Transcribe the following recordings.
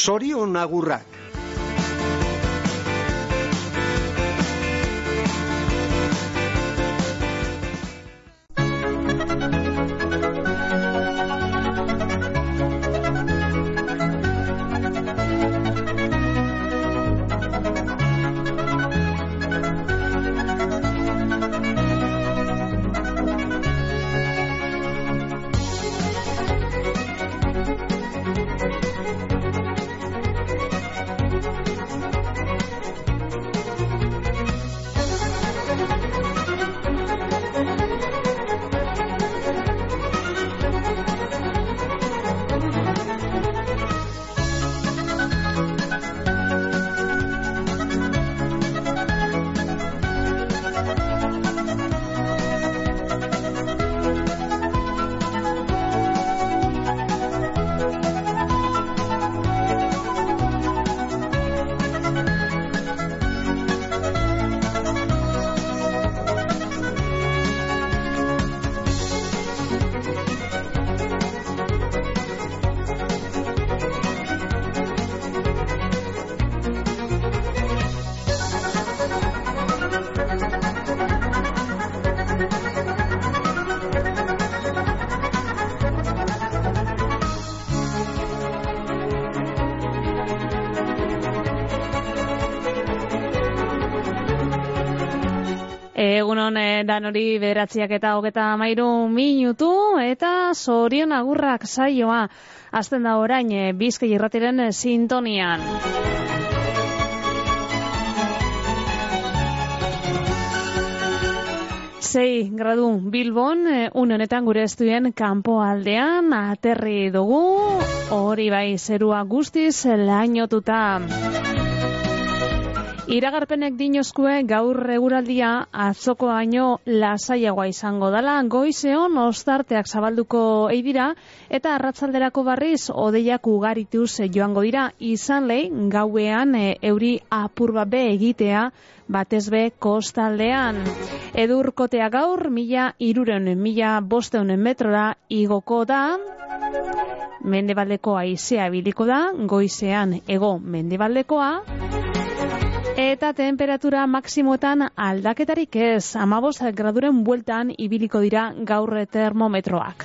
Zorion agurrak. Dan hori bederatziak eta hogeta mairu minutu eta zorion agurrak saioa azten da orain e, bizke irratiren eh, sintonian. Sei gradu Bilbon, e, une honetan gure estudien kanpo aldean, aterri dugu, hori bai zerua guztiz lainotuta. Iragarpenek dinozkue gaur eguraldia atzoko baino lasaiagoa izango dela, goizeon ostarteak zabalduko eidira, eta arratzalderako barriz odeiak ugarituz joango dira, izan lehi gauean e, euri apurba be egitea, batez be kostaldean. Edurkotea gaur, mila iruren, mila bosteun metrora igoko da, mendebaldeko aizea biliko da, goizean ego mendebaldekoa, Eta temperatura maksimoetan aldaketarik ez, amabos graduren bueltan ibiliko dira gaur termometroak.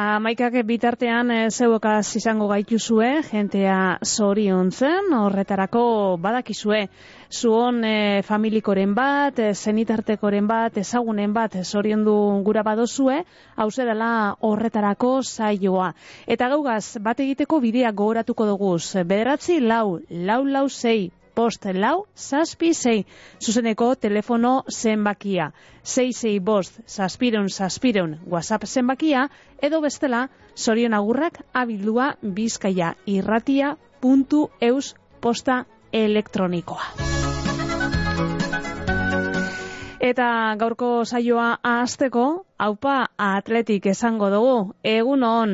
Amaikak bitartean e, zeuekaz izango gaituzue, jentea zoriontzen, horretarako badakizue, zuon e, familikoren bat, e, zenitartekoren bat, ezagunen bat, zoriondu gura badozue, hau dela horretarako zaioa. Eta gaugaz, bat egiteko bidea gogoratuko duguz, bederatzi lau, lau lau zei, bost lau, zazpi zei, zuzeneko telefono zenbakia. Zei zei bost, zazpireun, zazpireun, whatsapp zenbakia, edo bestela, zorion agurrak abildua bizkaia irratia puntu eus posta elektronikoa. Eta gaurko saioa ahazteko, haupa atletik esango dugu, egun on,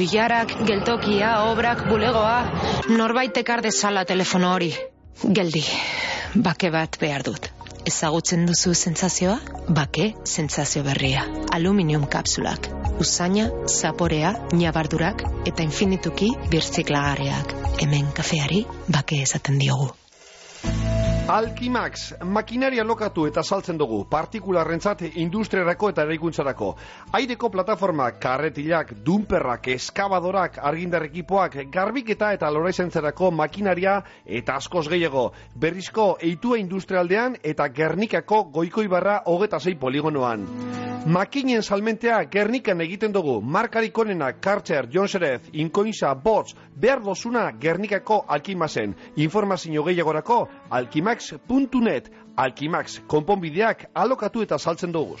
autoiarak, geltokia, obrak, bulegoa, norbait ekar dezala telefono hori. Geldi, bake bat behar dut. Ezagutzen duzu sentsazioa? Bake sentsazio berria. Aluminium kapsulak. Usaina, zaporea, nabardurak eta infinituki birtziklagarriak. Hemen kafeari bake esaten diogu. Alkimax, makinaria lokatu eta saltzen dugu, partikularrentzat industriarako eta eraikuntzarako. Aireko plataforma, karretilak, dumperrak, eskabadorak, argindar ekipoak, garbiketa eta loraizentzerako makinaria eta askoz gehiago. Berrizko eitua industrialdean eta Gernikako goikoibarra hogeta zei poligonoan. Makinen salmentea Gernikan egiten dugu, markarik onena, Karcher, Jonserez, Inkoinza, Bots, behar dozuna Gernikako Alkimazen. Informazio gehiagorako, Alkimax alkimax.net Alkimax konponbideak alokatu eta saltzen duguz.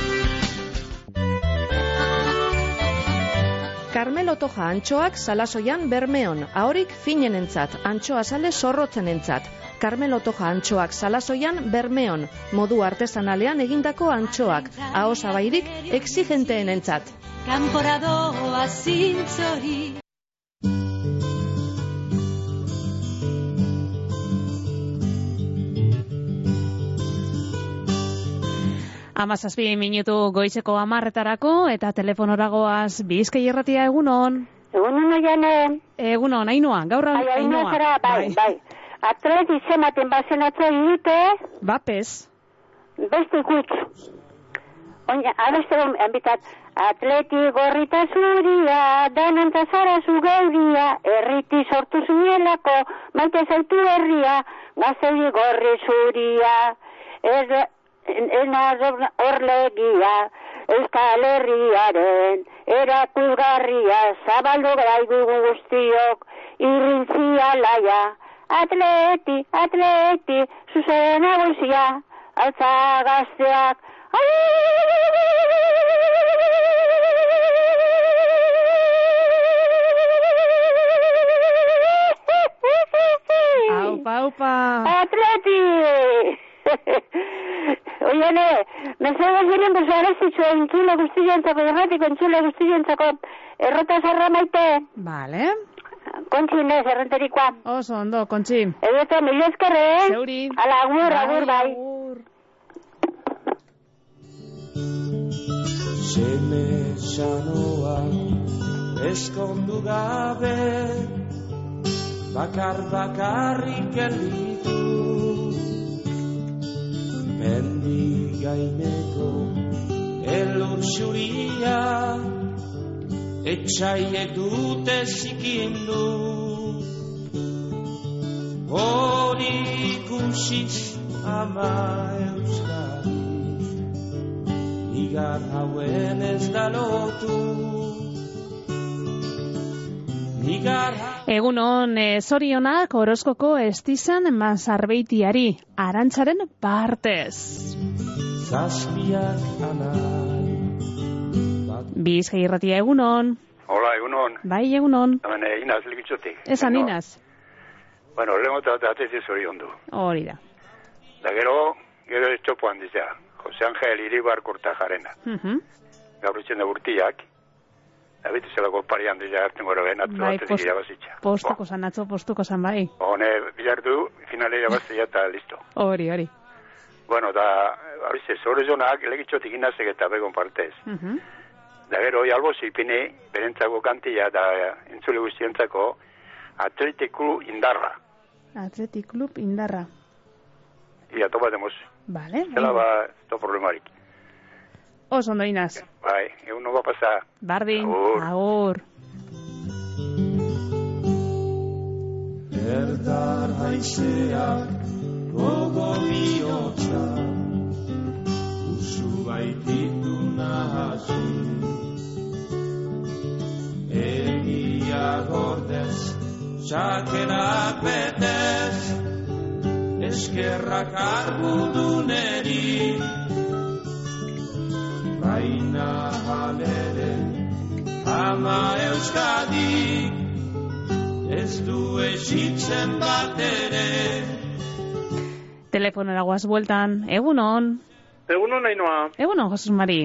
Carmelo Toja antxoak salasoian bermeon, ahorik finen entzat, antxoa sale zorrotzen entzat. Carmelo Toja antxoak salasoian bermeon, modu artesanalean egindako antxoak, aho zabairik exigenteen entzat. Kamporadoa zintzori. Amazazpi minutu goizeko amarretarako eta telefonoragoaz bizkei erratia egunon. Egun uno jane, Egun hon, Ainhoa, gaur ai, Ainhoa. aina zara, bai, bai. Atleti zematen bazen atzo dute, Bapez. beste ikutz. Oina, abeste enbitat, atleti gorrita zuria, dananta zara zu geuria, erriti sortu zuelako, maite zaitu herria, gazteuri gorri zuria, ez, ena horlegia, euskal herriaren, erakulgarria, zabaldu graigu guztiok, irrintzia laia, atleti, atleti, zuzen nagusia, altza gazteak, Aupa, aupa. Atleti! Oiane, mesedez ziren bezarezitzu entzule guztientzako, erratiko entzule guztientzako, errota zarra maite, Vale. kontxinez, errenterikoa. Oso ondo, kontxi. Edo mila eskerre, eh? Zeuri. Ala, agur, agur, bai. agur. Seme sanoa eskondu gabe Bakar bakarrik erditu Mendi gaineko elur xuria Etxaiek dute zikindu. Hori ikusiz ama euskadi Igar hauen ez da lotu. Igar Egun hon, e, zorionak horoskoko estizan mazarbeitiari, arantzaren partez. zazpiak anai Bat Bizkai irratia egun hon, Hola, egunon. bai egun hon, Hemen eh, Inaz Likitzotik. esan Bueno, inaz, Bueno, lehen eta atezi zori ondu. hori da. Da gero, gero ez txopo handizea. Jose Angel Iribar Kortajarena. Mhm. Gaur itxen da burtiak. Da bitu zelako pari handizea hartzen gora ben, atzo Bai, post- irabazitza. Postuko zan, atzo postuko zan bai, Hone, bilardu, finale irabazia eta listo. hori, hori. Bueno, da, hori ze, zore zonak, legitxotik inazek eta begon partez. Mhm. Da gero, hoi albo zipine, berentzako kantia da entzule guztientzako, atletiku indarra. Athletic Club indarra. Ia, topa demos. Vale, Zela ba, da problemarik. Oso ondo inaz. Bai, egun no va pasa. Bardin, Agur. agur. Erdar haizeak gogo bihotza Usu baititu nahasi Egia gordez, txakerak betez Eskerrak arguduneri Baina halere ama euskadik Ez du esitzen bat ere. Telefonera guaz bueltan, egun hon, Egun hona inoa, egun hon, Jesus Mari.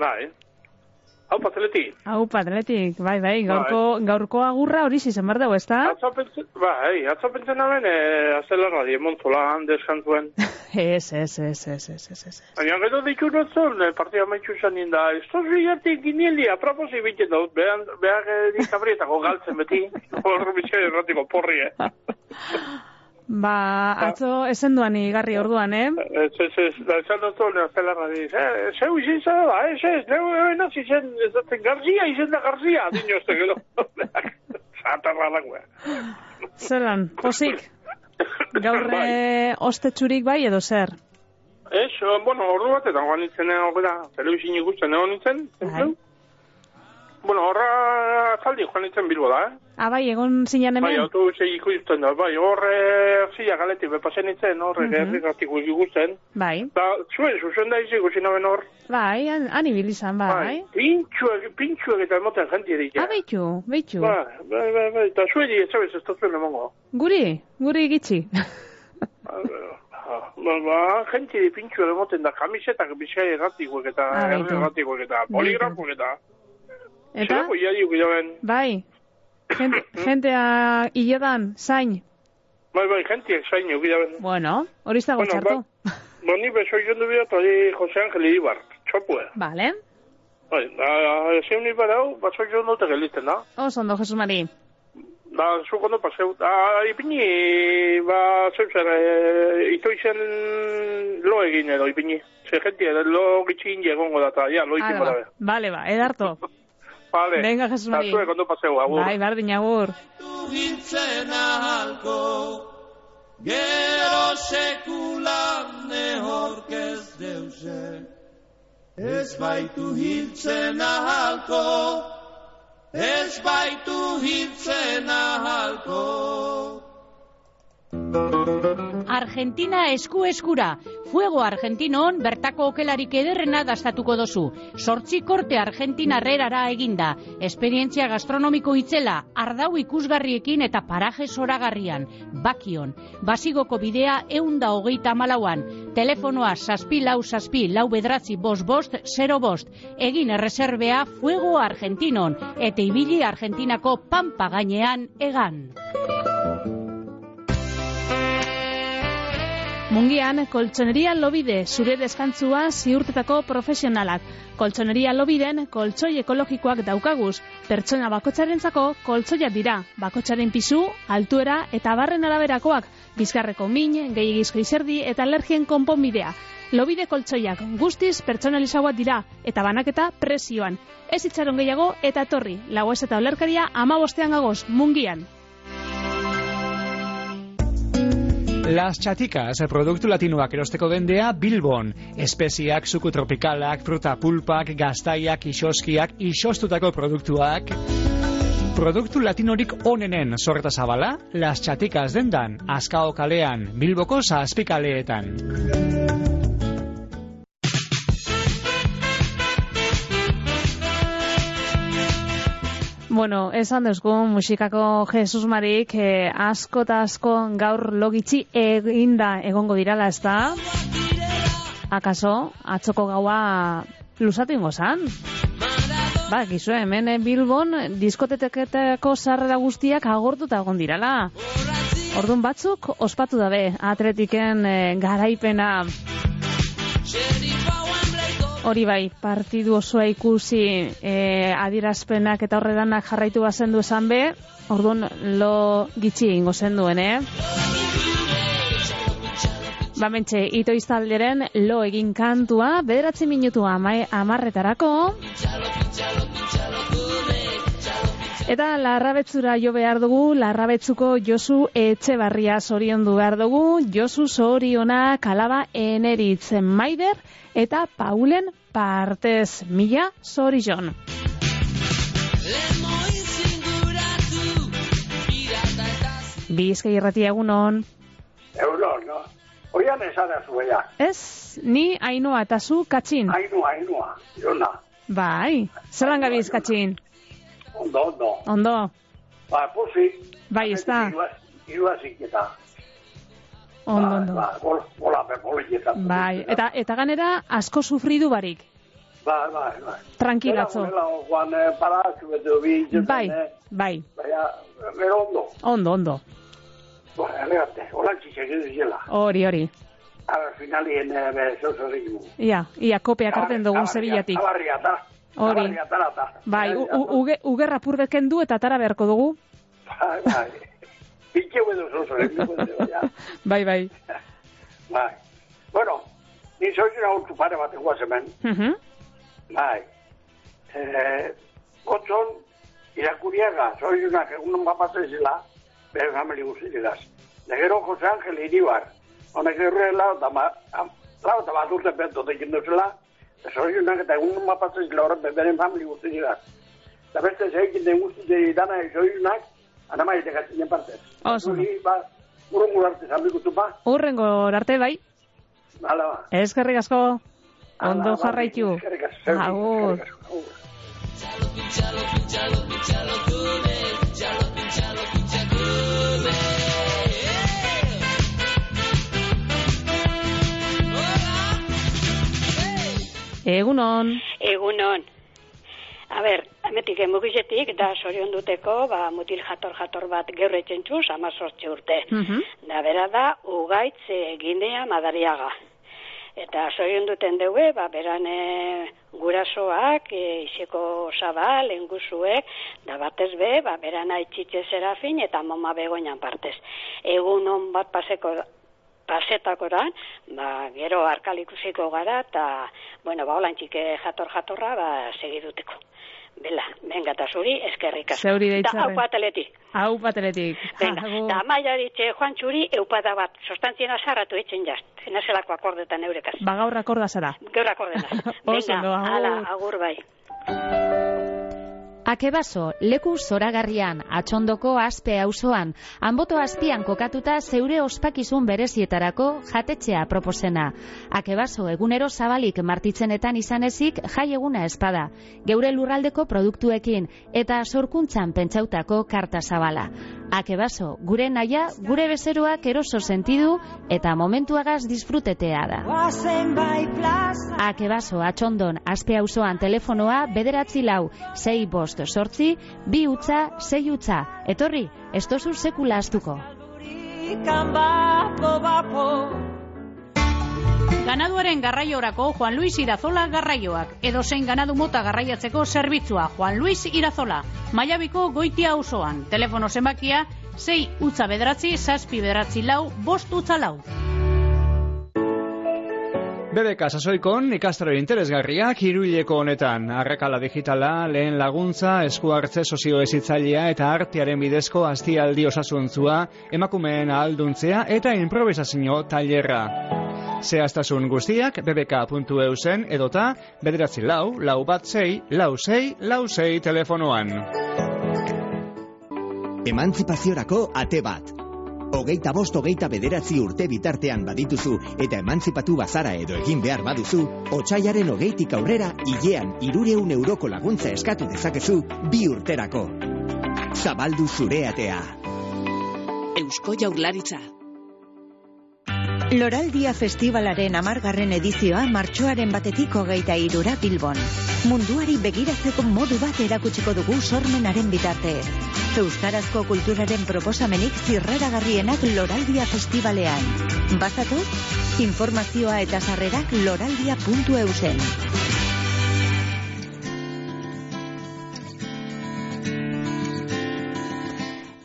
bai. Hau, pazeleti. Hau, atletik, bai, bai, gaurko, gaurko agurra hori behar dugu, ezta? Atzo pentsen, bai, atzo pentsen hemen, eh, azela radio montzola, deskantuen. Ez, ez, ez, ez, ez, ez, ez. Baina gero ditu notzon, eh, partida maitxu izan ninda, esto zigatik ginili, aproposi biten dut, behar, behar eh, dikabrietako galtzen beti, hor bizkai erratiko porri, eh. Ba, atzo esen duan igarri orduan, eh? Ez, ez, ez, da esan notzon, azela radio, eh, zeu izin zara ez, ez, neu ebenaz izen, ez daten garzia, izen da garzia, dinozte gero. Zatarra dagoa. Zelan, posik, gaur Bai. eh, ostetsurik bai edo zer? Ez, eh, bueno, ordu batetan joan nintzen hori da, telebizin ikusten egon nintzen. Bai. Bueno, horra zaldi joan nintzen bilbo da, eh? Ah, bai, egon zinan Bai, hemen? autobusei ikusten da, bai, horre zila galetik bepasen nintzen, horre Mhm. mm -hmm. gerrikatik ikusten. Bai, Da, zuen, zuzen da izi ikusi naben hor. bai, han, han ibili izan, bai. Pintxuek, pintxuek eta emoten jentia dikia. Ah, beitu, beitu. Bai, bai, bai, bai, eta zuedi ez zabez ez dut emongo. Guri, guri gitxi. Ba, ba, jentia di pintxuek emoten da, kamisetak bizkai erratikoek eta Ah, erratikoek eta poligrafoek eta... Eta, Zelako iadi guidaben, bai, gente, gentea hiledan, zain. bai, bai, jentiek zain guidaben. Bueno, hori zago Bueno, txarto. Boni, beso joan du bida, eta di Jose Angel Iribar, txopue. Vale, Bai, da, zein ni barau, batzok jo note geliten, da. Oso ondo, Jesus Mari. Da, zuk ondo paseu. Da, ipini, ba, zeu zer, e, ito izen lo egin edo, ipini. Ze jentia, lo gitxin egongo da, eta, ja, lo ba. be. Vale, ba, edarto. Vale. Venga, Jesus Da, Mari. zuek ondo paseu, agur. Bai, bardin agur. hiltzen ahalko Gero sekulan nehork ez deuse Ez baitu hiltzen ahalko Ez baitu hiltzen ahalko Argentina esku eskura. Fuego Argentinon bertako okelarik ederrena dastatuko dozu. Sortzi korte Argentina herrerara eginda. Esperientzia gastronomiko itzela, ardau ikusgarriekin eta paraje zoragarrian. Bakion. Basigoko bidea eunda hogeita malauan. Telefonoa saspi lau saspi lau bedratzi bost bost zero bost. Egin erreserbea Fuego Argentinon. Eta ibili Argentinako pampa gainean egan. Mungian, koltsoneria lobide, zure deskantzua ziurtetako profesionalak. Koltsoneria lobiden, koltsoi ekologikoak daukaguz. Pertsona bakotxarentzako koltsoiak dira. Bakotxaren pisu, altuera eta barren araberakoak. Bizkarreko min, gehiagizko izerdi eta alergien konponbidea. Lobide koltsoiak guztiz pertsonalizagoak dira eta banaketa presioan. Ez itxaron gehiago eta etorri. Lagoez eta olerkaria ama bostean gagoz, mungian. Las Chaticas, produktu latinoak erosteko dendea Bilbon. Espeziak, suku tropikalak, fruta pulpak, gaztaiak, isoskiak, isostutako produktuak. Produktu latinorik onenen sorreta zabala, Las Chaticas dendan, Azkao kalean, Bilboko zazpikaleetan. Bueno, esan duzgu musikako Jesus Marik eh, asko eta asko gaur logitzi eginda egongo dirala, ez da? Akaso, atzoko gaua lusatu ingo zan? Ba, gizu, hemen eh, Bilbon diskoteteketako sarrera guztiak agortuta egon dirala. Orduan batzuk ospatu dabe, atletiken eh, garaipena Hori bai, partidu osoa ikusi e, adirazpenak eta horredanak jarraitu bazen du esan be, orduan lo gitxi ingo zen duen, eh? Ba mentxe, ito iztalderen lo egin kantua, bederatzi minutu ama, amarretarako. Eta larrabetzura jo behar dugu, larrabetzuko Josu Etxebarria zoriondu behar dugu, Josu zoriona kalaba eneritzen maider, eta Paulen partez mila zorion. Bizka irrati egunon. Egunon, no? Oian esan ez zuela. Ez, ni ainoa eta zu katxin. Ainua, ainua, jona. Bai, zelan gabiz katxin. Ondo, ondo. Ondo, Ba, posi. bai, ez da. Irua ziketa. Ondo, ondo. Ba, be, boliketa. Bai, eta, eta ganera asko sufridu barik. Ba, ba, ba. Tranquilatzo. Juan, eh, para, zubetu, bi, Bai, bai, Baina, gero ondo. ondo, ondo. Ba, elegante, olantzi segin zela. Hori, hori. Ara, finalien, eh, rigimu. Ia, ia kopeak hartzen dugun zebilatik. Abarria, ta. Hori. Bai, uge, ugerra purbeken du eta tara beharko dugu. Bai, bai. Edo zozo rigimu, ja. Bai, bai. Bai. Bueno, ni soizuna urtu pare bat eguaz hemen. Mhm. Bai. Eh, gotzon, irakuriaga, soizunak egun bapatzen zela, bere famili guztilegaz. Negero Jose Ángel Iribar, honek erre lau eta ma, am- lau eta bat urte bento tekin duzela, soizunak eta egun bapatzen zela horren beren famili guztilegaz. Eta beste zeikin den guztilegaz dana soizunak, anamai dekatzen partez. Oso. Ni, ba, urrungur arte zambikutu ba, Urrengo arte bai. hala ba. Eskerrik asko. Ondo Hala, ba, jarraitu. eskerrik asko, Agur. eskerrik asko, agur. Egunon. Egunon. A ber, ametik emugizetik da sorion duteko, ba, mutil jator-jator bat geurre txentxuz, amazortzi urte. Mhm. Da bera da, ugaitz e, ginea madariaga. Eta soion duten deue, ba, beran e, gurasoak, e, iseko zabal, enguzuek, da batez be, ba, beran aitzitze serafin, eta mama begoinan partez. Egun on bat paseko pasetakora, ba, gero arkalikusiko gara, eta, bueno, ba, holan txike jator-jatorra, ba, segiduteko. Bela, venga, eta zuri, eskerrik asko. Zeuri Da, deitzarre. hau pateletik. Hau pateletik. Venga, da maia ditxe Juan Txuri, eupada bat, sostantzien azarratu etzen jaz. Zenazelako akordetan eurekaz. Ba gaur akorda zara. Gaur ondo, agur. ala, agur bai. Akebaso, leku zoragarrian, atxondoko aspe auzoan, anboto azpian kokatuta zeure ospakizun berezietarako jatetxea proposena. Akebaso, egunero zabalik martitzenetan izan ezik jai eguna espada, geure lurraldeko produktuekin eta sorkuntzan pentsautako karta zabala. Akebaso, gure naia, gure bezeroak eroso sentidu eta momentuagaz disfrutetea da. Akebaso, atxondon, aspe auzoan telefonoa bederatzi lau, sei bost sortzi, bi utza, sei utza. Etorri, ez tozu sekula astuko. Ganaduaren garraiorako Juan Luis Irazola garraioak. Edo zein ganadu mota garraiatzeko zerbitzua Juan Luis Irazola. Maiabiko goitia auzoan. Telefono zenbakia 6 utza bederatzi, zazpi bederatzi lau, bost utza lau. BBK sasoikon ikastaro interesgarriak hiruileko honetan. Arrakala digitala, lehen laguntza, esku hartze sozioezitzailea eta artearen bidezko aztialdi osasuntzua, emakumeen ahalduntzea eta improvisazio tailerra. Zehaztasun guztiak bbk.eusen edota bederatzi lau, lau bat zei, lau zei, lau zei telefonoan. Emantzipaziorako ate bat. Hogeita bost hogeita bederatzi urte bitartean badituzu eta emantzipatu bazara edo egin behar baduzu, otxaiaren hogeitik aurrera hilean irureun euroko laguntza eskatu dezakezu bi urterako. Zabaldu zure atea. Eusko Jaurlaritza. Loraldia Festivalaren amargarren edizioa martxoaren batetik hogeita irura Bilbon. Munduari begiratzeko modu bat erakutsiko dugu sormenaren bitartez. Euskarazko kulturaren proposamenik zirraragarrienak Loraldia Festivalean. Bazatoz, informazioa eta sarrerak loraldia.eusen.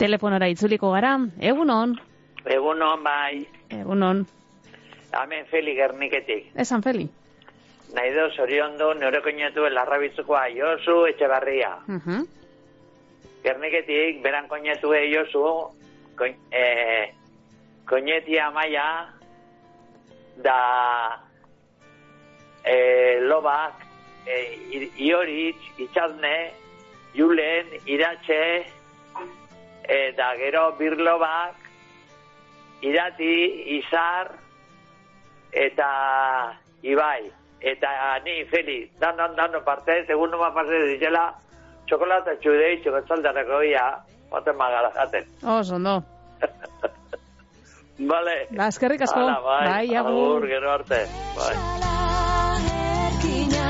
Telefonora itzuliko gara, egunon, Egunon bai, egunon. hemen Feli Gerniketik. Esan Feli. Nahi do, zorion du, nire koinetu larrabitzukoa Josu Etxebarria. Mhm. Gerniketik, beran koinetu e Josu, koin, e, koinetia maia, da e, lobak, e, i- ioritz, itxazne, julen, iratxe, eta gero birlobak, irati, izar, eta ibai. Eta ni, Feli, dan, dan, dan, partez, egun noma partez ditela, txokolata txudei, txokotzaldarako ia, baten magala jaten. Oso, no. Vale. Ba, eskerrik asko. Hala, bai, Bai, agur. gero arte. Bai. Erkina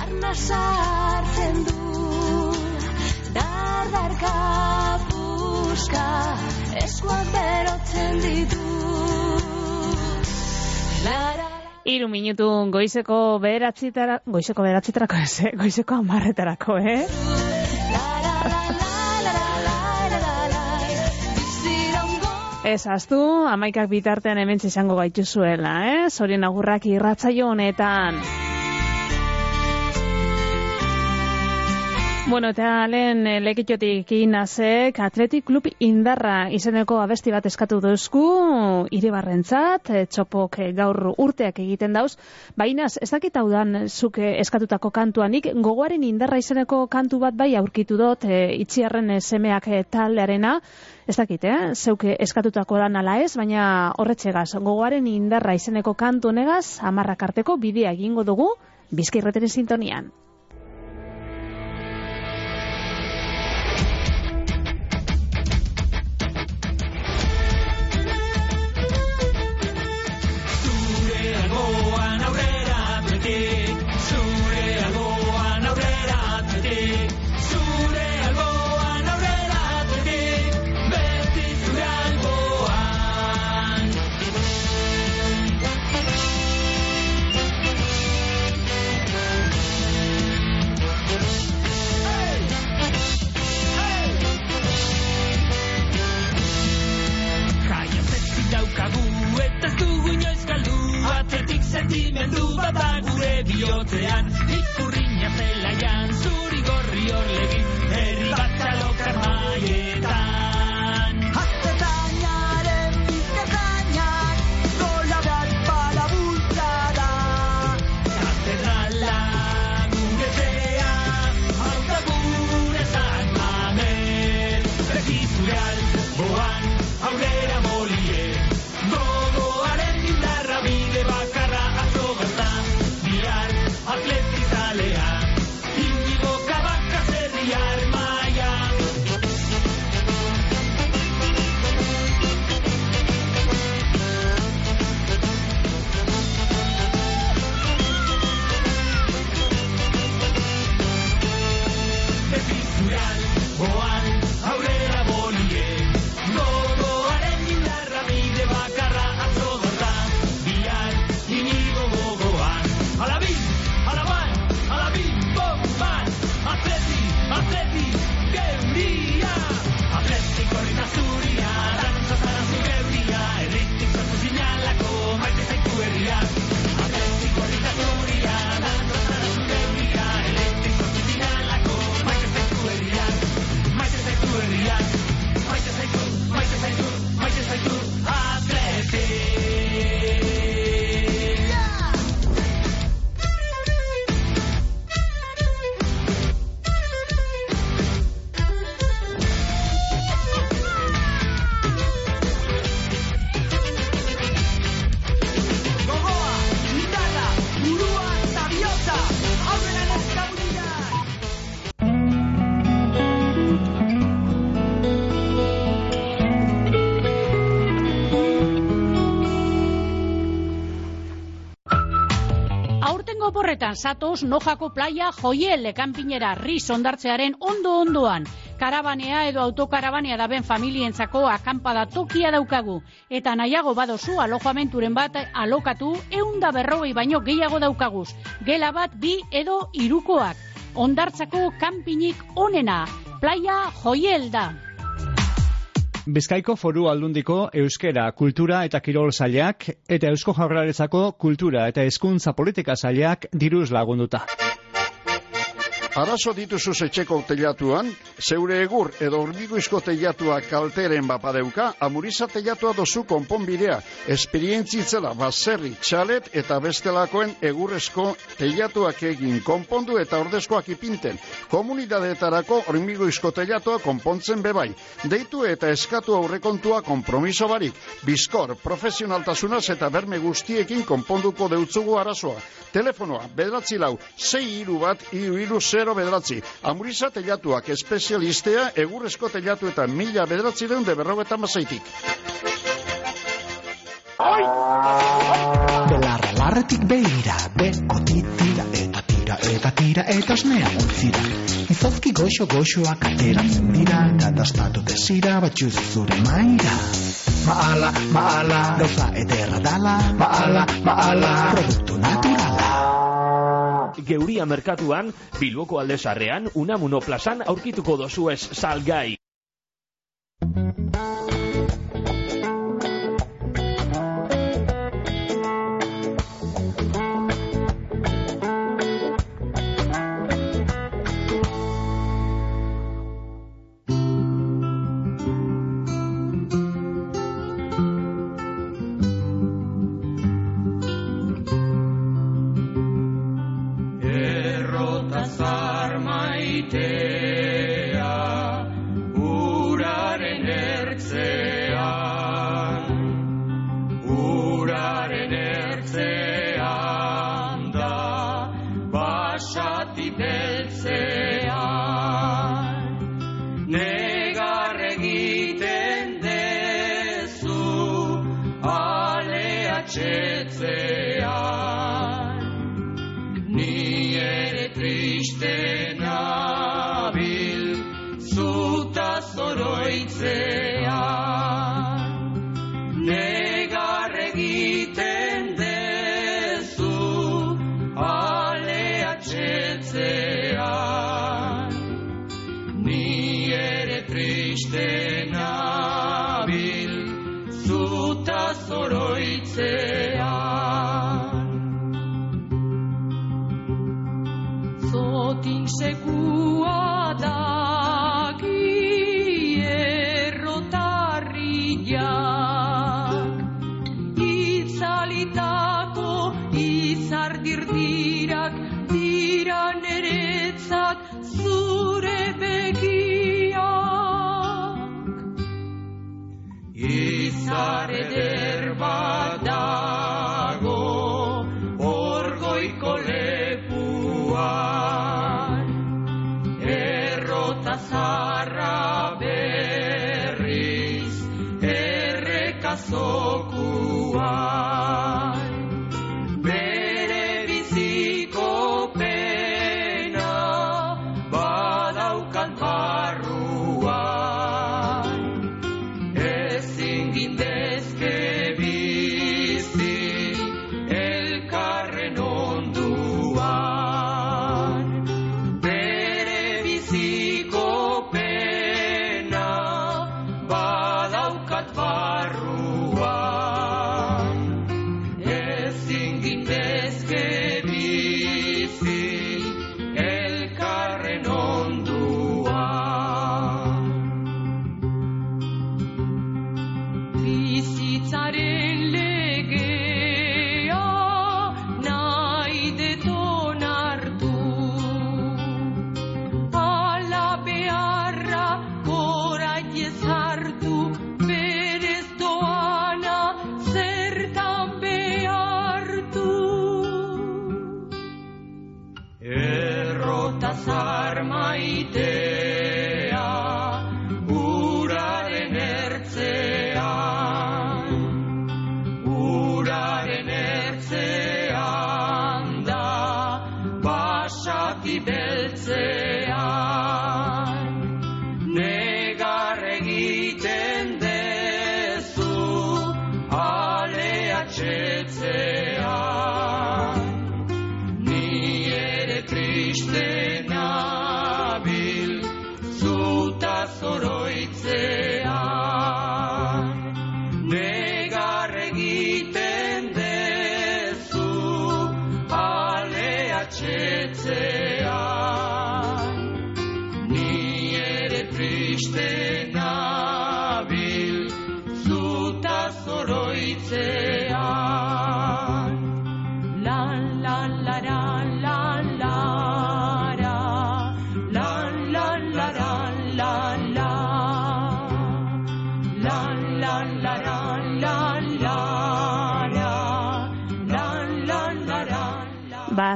arna sartzen du Dardarka puska eskuak berotzen ditu Lara Iru minutu goizeko beratzitara, goizeko beratzitarako ez, eh? goizeko amarretarako, eh? Ez aztu, amaikak bitartean hemen izango gaituzuela, eh? Zorien agurrak irratzaio honetan. Bueno, eta lehen eh, lekitxotik inazek Atletik Klub Indarra izeneko abesti bat eskatu duzku iribarrentzat, eh, txopok eh, gaur urteak egiten dauz, baina ez dakit hau dan zuk eh, eskatutako kantuanik, gogoaren indarra izeneko kantu bat bai aurkitu dut, e, itxiarren eh, semeak taldearena, ez dakit, eh? zeuke eskatutako dan ala ez, baina horretxegaz, gogoaren indarra izeneko kantu negaz, amarrak arteko bidea egingo dugu, bizkairreteren sintonian. sentimendu bat da gure bihotzean Ikurriña zelaian, zuri gorri horlegin, herri bat talokarma Oh, I Porretan satoz nojako playa joiel ekanpinera riz ondartzearen ondo-ondoan. Karabanea edo autokarabanea daben familientzako akampada tokia daukagu. Eta nahiago badozu alojamenturen bat alokatu eunda berrogei baino gehiago daukaguz. Gela bat bi edo irukoak. Ondartzako kanpinik onena. Playa joiel da. Bizkaiko foru aldundiko euskera, kultura eta kirol sailak eta eusko jaurlaritzako kultura eta hezkuntza politika sailak diruz lagunduta. Arazo dituzu etxeko teilatuan, zeure egur edo hormiguizko teilatua kalteren bapadeuka, amuriza teilatua dozu konponbidea, esperientzitzela baserri, txalet eta bestelakoen egurrezko teilatuak egin konpondu eta ordezkoak ipinten. Komunidadeetarako hormiguizko teilatua konpontzen bebai. Deitu eta eskatu aurrekontua kompromiso barik. Bizkor, profesionaltasunaz eta berme guztiekin konponduko deutzugu arazoa. Telefonoa, bederatzi lau, sei iru bat, iru iru zero bederatzi. Amuriza telatuak espezialistea, egurrezko telatu eta mila bederatzi deun de berrogeta mazaitik. Belarra larretik beira, bekoti tira eta tira eta tira eta osnea utzira. Izozki goxo goxoak ateratzen dira, katastatu desira batxuz zure maira. Maala, maala, gauza ederra dala, maala, maala, produktu naturala. Geuria merkatuan, Bilboko aldezarrean, Unamuno plazan aurkituko dozu ez salgai.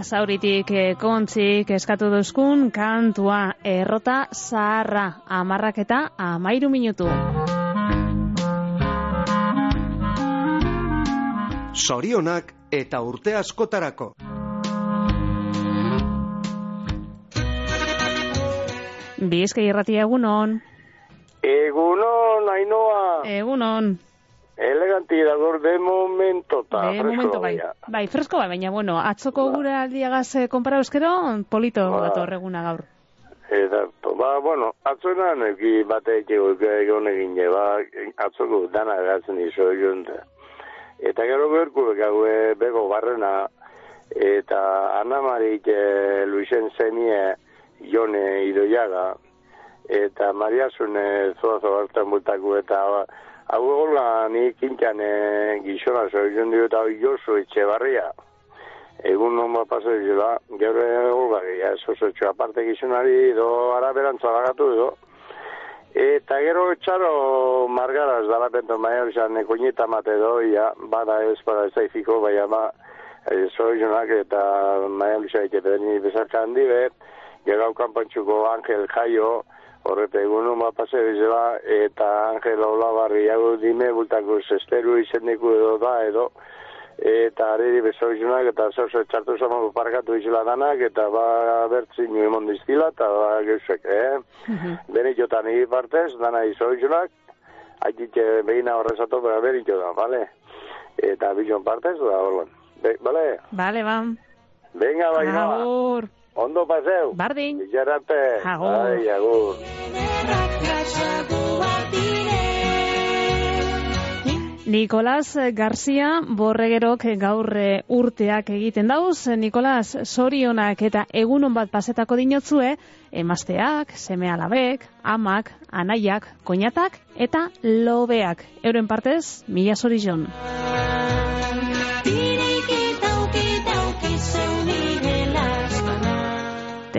Ba, zauritik eh, kontzik eskatu duzkun kantua errota zaharra amarrak eta amairu minutu. Sorionak eta urte askotarako. Bizkai irratia egunon. Egunon, Ainoa. Egunon. Eleganti dago de momento ta De momento bai. Bai, fresko bai, baina bueno, atzoko gure aldiagaz eh, konpara euskero, polito Ba. dator eguna gaur. Exacto. Ba, bueno, atzona neki bate eko egon egin ba, atzoko dana gatzen izo jonte. Eta gero berku gaue bego barrena, eta Anamarik e, Luisen zenie jone idoiaga, eta Mariasune zoazo hartan bultaku, eta Hau hola, ni kintan e, eh, gizona zorion dio eta josu Etxebarria. Egun non bat paso dizela, gero e, hola, ja, aparte gizonari do araberantza lagatu edo. Eta gero txaro margaraz dala bento maia, zan eh, ekoñeta mate do, bada ez, bada ez daifiko, bai ama, ba, e, eh, zorionak eta maia lusa eke pedeni bezarka handi bet, gero hau kanpantxuko Angel Jaio, horrepe egun noma pasa bizela, eta Angel Olabarri hau dime bultako zesteru izendiku edo da edo, eta areri bezoizunak eta zauzo txartu zama parkatu izela danak eta ba bertzi nio emon diztila eta ba geusek, eh? Bene jotan igi partez, dana izoizunak, haititxe behina horrezatu, bera beri jotan, vale? Eta bizon partez, da horlan. Be, vale? Vale, ba. Venga, bai. Agur. Ondo paseu. Bardin. Ikerarte. Agur. Bai, agur. Nikolas Garcia borregerok gaur eh, urteak egiten dauz. Nikolas sorionak eta egunon bat pasetako dinotzue, emazteak, seme alabek, amak, anaiak, koinatak eta lobeak. Euren partez, mila zorion.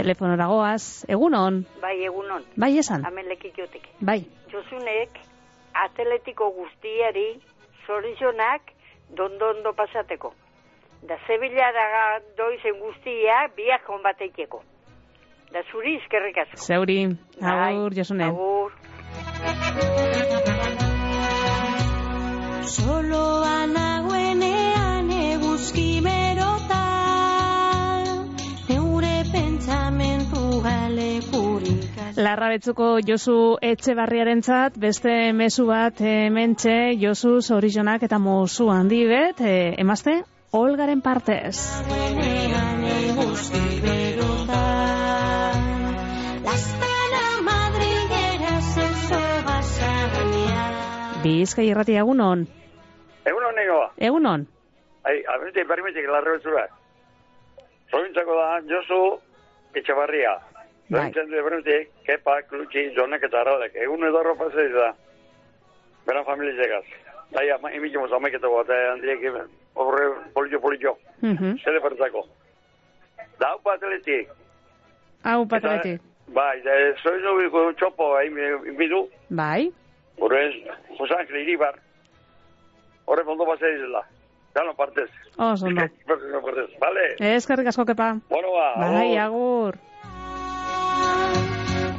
Telefonora goaz, egunon. Bai, egunon. Bai, esan. Hemen lekitiotik. Bai. Josunek, atletiko guztiari, zorizonak, dondo-ondo pasateko. Da Sevillara doizen guztia, biak konbateikeko. Da zuri izkerrik asko. Zeuri, Bai, agur, Josune. Agur. Soloa nagoenean eguzki pentsamentu galekurik Larra betzuko Josu Etxebarriarentzat beste mezu bat hementxe Josu Zorizonak eta mozu handi bet, e, emazte, Olgaren partez. Bizkai irrati egunon. Egunon negoa. Egunon. Ai, abente, permitik, larro betzura. Zointzako da, Josu Etxabarria. Bai. Zointzen du permitik, Kepa, Klutxi, Jonek eta Arralek. Egun edo arropa zei da. Beran familia zegaz. Ai, ama, imikimos amaiketako bat, eh, handiek, horre, polio, polio. Mhm. Zede pertzako. Da, hau atletik. Hau pataletik. Bai, da, zoin du txopo, eh, inbidu. Bai. Horre, Jose Ángel Iribar. Horre, mondo pasea izela. Dano partez. Oso ondo. Dano partez, vale? Eskerrik asko kepa. Bueno, ba, Bai, agur.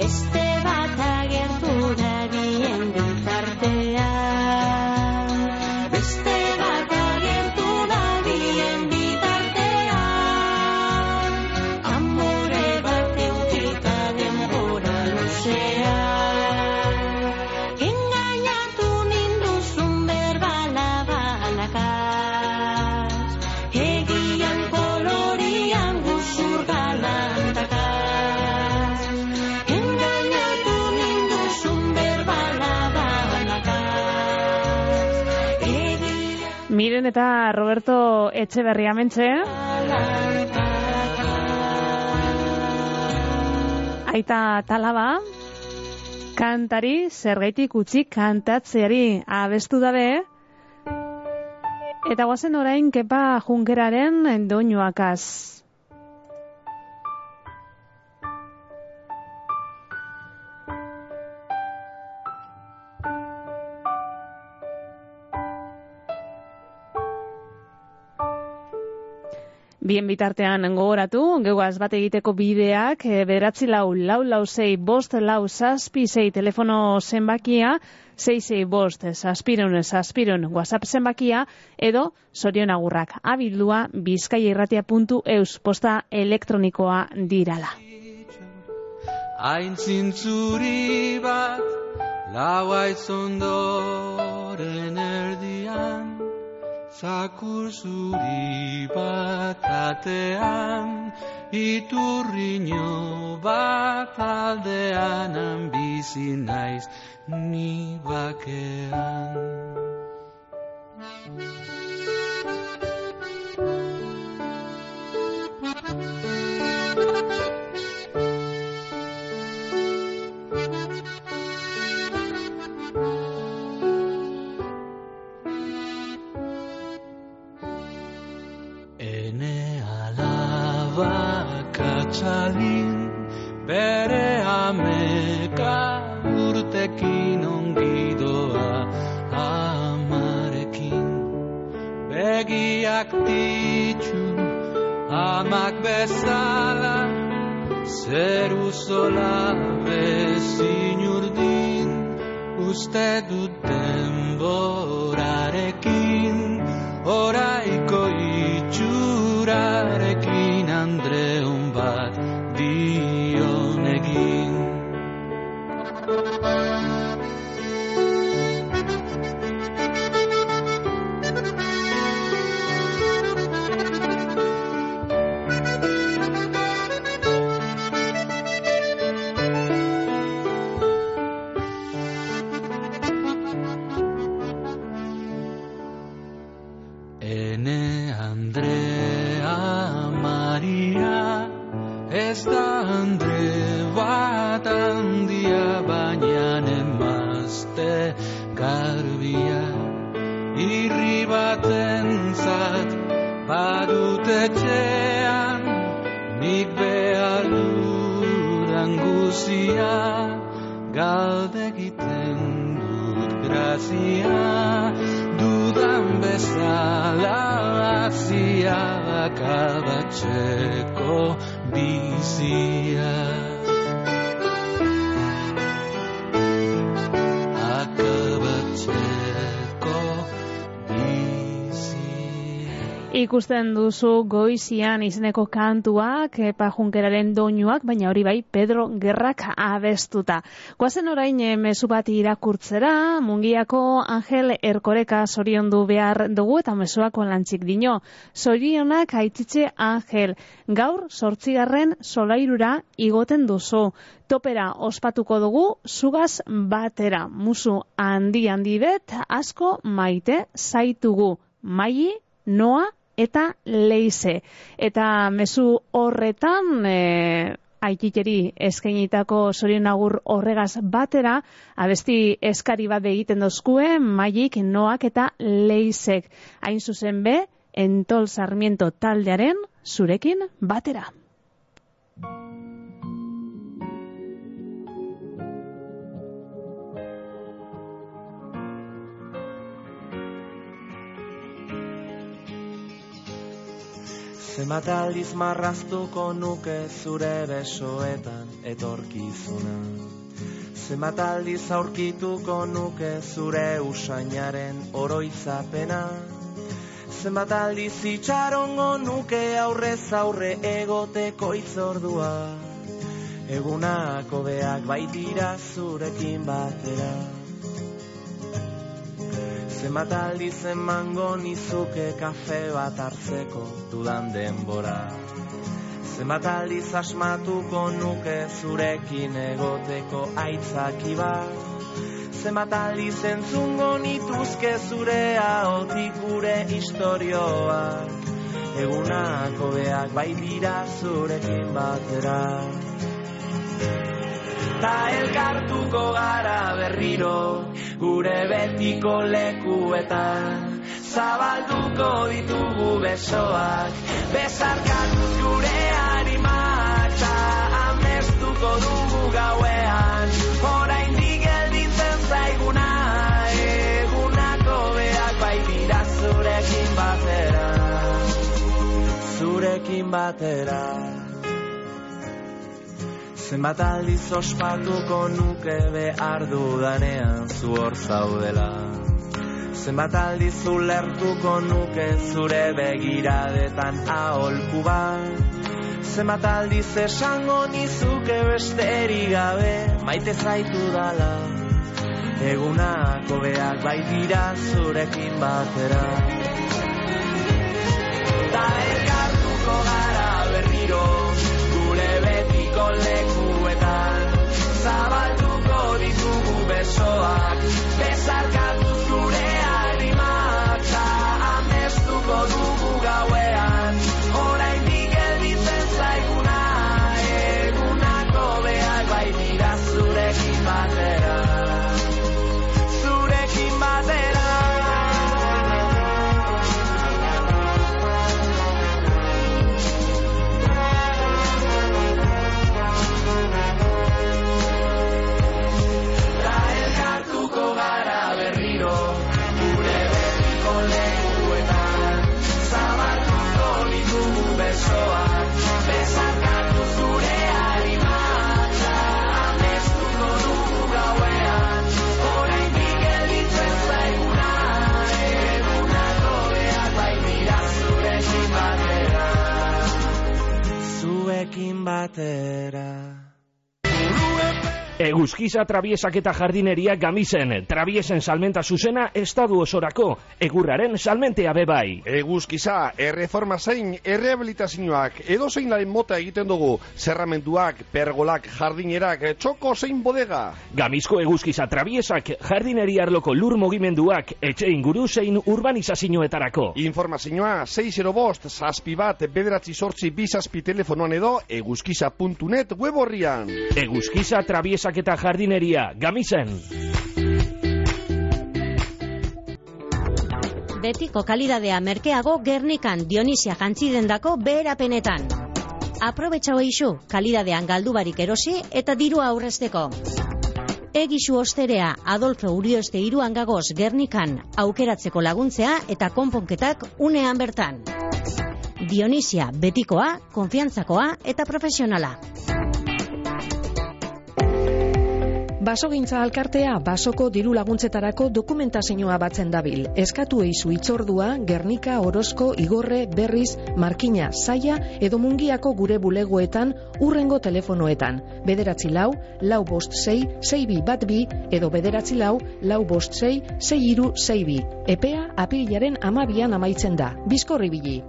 agur. Miren eta Roberto Etxeberria mentxe. Aita talaba, kantari zergaitik utzi kantatzeari abestu dabe, eta guazen orain kepa junkeraren doinuakaz. Bien bitartean gogoratu, geuaz bat egiteko bideak, e, bederatzi lau, lau lau zei, bost lau zazpi zei telefono zenbakia, zei zei bost zazpiron, zazpiron WhatsApp zenbakia, edo zorion agurrak, abildua bizkaierratia.eus posta elektronikoa dirala. Hain zintzuri bat, lau ondoren erdian, zakur zuri bat atean, iturriño bat aldean, bizi naiz ni bakean. Ene katxalin bere ameka urtekin ongidoa amarekin. Begiak ditxu amak bezala zeru zola bezin urdin uste dut denborarekin. Oraiko itxurarekin akabatzeko bizia Ikusten duzu goizian izeneko kantuak, Epa Junkeraren doinuak, baina hori bai Pedro Gerrak abestuta. Guazen orain eh, mezu bat irakurtzera, mungiako Angel Erkoreka zoriondu behar dugu eta mezuako lantzik dino. Zorionak aitzitze Angel, gaur sortzigarren solairura igoten duzu. Topera ospatuko dugu, zugaz batera, musu handi handi bet, asko maite zaitugu. Maili, noa eta leize. Eta mezu horretan, e, aikikeri eskainitako zorion agur horregaz batera, abesti eskari bat egiten dozkue, maik, noak eta leizek. Hain zuzen be, entol sarmiento taldearen zurekin batera. Zenbat aldiz marraztuko nuke zure besoetan etorkizuna? Zenbat aldiz aurkituko nuke zure usainaren oroitzapena Zenbat aldiz itxarongo nuke aurrez aurre egoteko itzordua Egunako beak baitira zurekin batera Zenbat aldiz emango nizuke kafe bat hartzeko dudan denbora? Zenbat aldiz asmatuko nuke zurekin egoteko aitzaki bat? Zenbat aldiz entzungo nituzke zure ahotik gure istorioak? Egunako beak bai dira zurekin batera Ta elkartuko gara berriro gure betiko lekuetan. Zabalduko ditugu besoak Bezarkatuz gure animak Ta amestuko dugu gauean Horain gelditzen zaiguna Egunako beak bai dira zurekin batera Zurekin batera Zenbat aldiz ospatuko nuke behar dudanean zu hor zaudela? Zenbat aldiz ulertuko nuke zure begiradetan aholku bat? Zenbat aldiz esango nizuke besteri gabe maite zaitu dala? Egunako beak bai dira zurekin batera. Ta elkartuko gara berriro gure betiko lekuetan. Zabalduko ditugu besoak Bezarkatuz gure animak Ta amestuko dugu hin batera. Eguzkiza trabiesak eta jardineria gamisen, trabiesen salmenta zuzena estadu osorako, egurraren salmentea bebai. Eguzkiza, erreforma zein, errehabilitazioak, edo zein laren mota egiten dugu, zerramenduak, pergolak, jardinerak, txoko zein bodega. Gamizko eguzkiza trabiesak, jardineria arloko lur mogimenduak, etxe inguru zein urbanizazioetarako. Informazioa 6 bost, zazpi bat, bederatzi sortzi bizazpi telefonoan edo eguzkiza.net web horrian. Eguzkiza trabiesak eta jardineria, gamisen. Betiko kalidadea merkeago Gernikan Dionisia jantzidendako beherapenetan. Aprobetxau eixu, kalidadean galdubarik erosi eta dirua aurrezteko. Egisu osterea Adolfo Urioste iruan gagoz Gernikan aukeratzeko laguntzea eta konponketak unean bertan. Dionisia betikoa, konfiantzakoa eta profesionala. Basogintza alkartea basoko diru laguntzetarako dokumentazioa batzen dabil. Eskatu eizu itzordua, Gernika, Orozko, Igorre, Berriz, Markina, Saia edo Mungiako gure bulegoetan urrengo telefonoetan. Bederatzi lau, lau bost sei, sei bi bat bi edo bederatzi lau, lau bost sei, sei iru sei bi. Epea apilaren amabian amaitzen da. Bizkorri bili.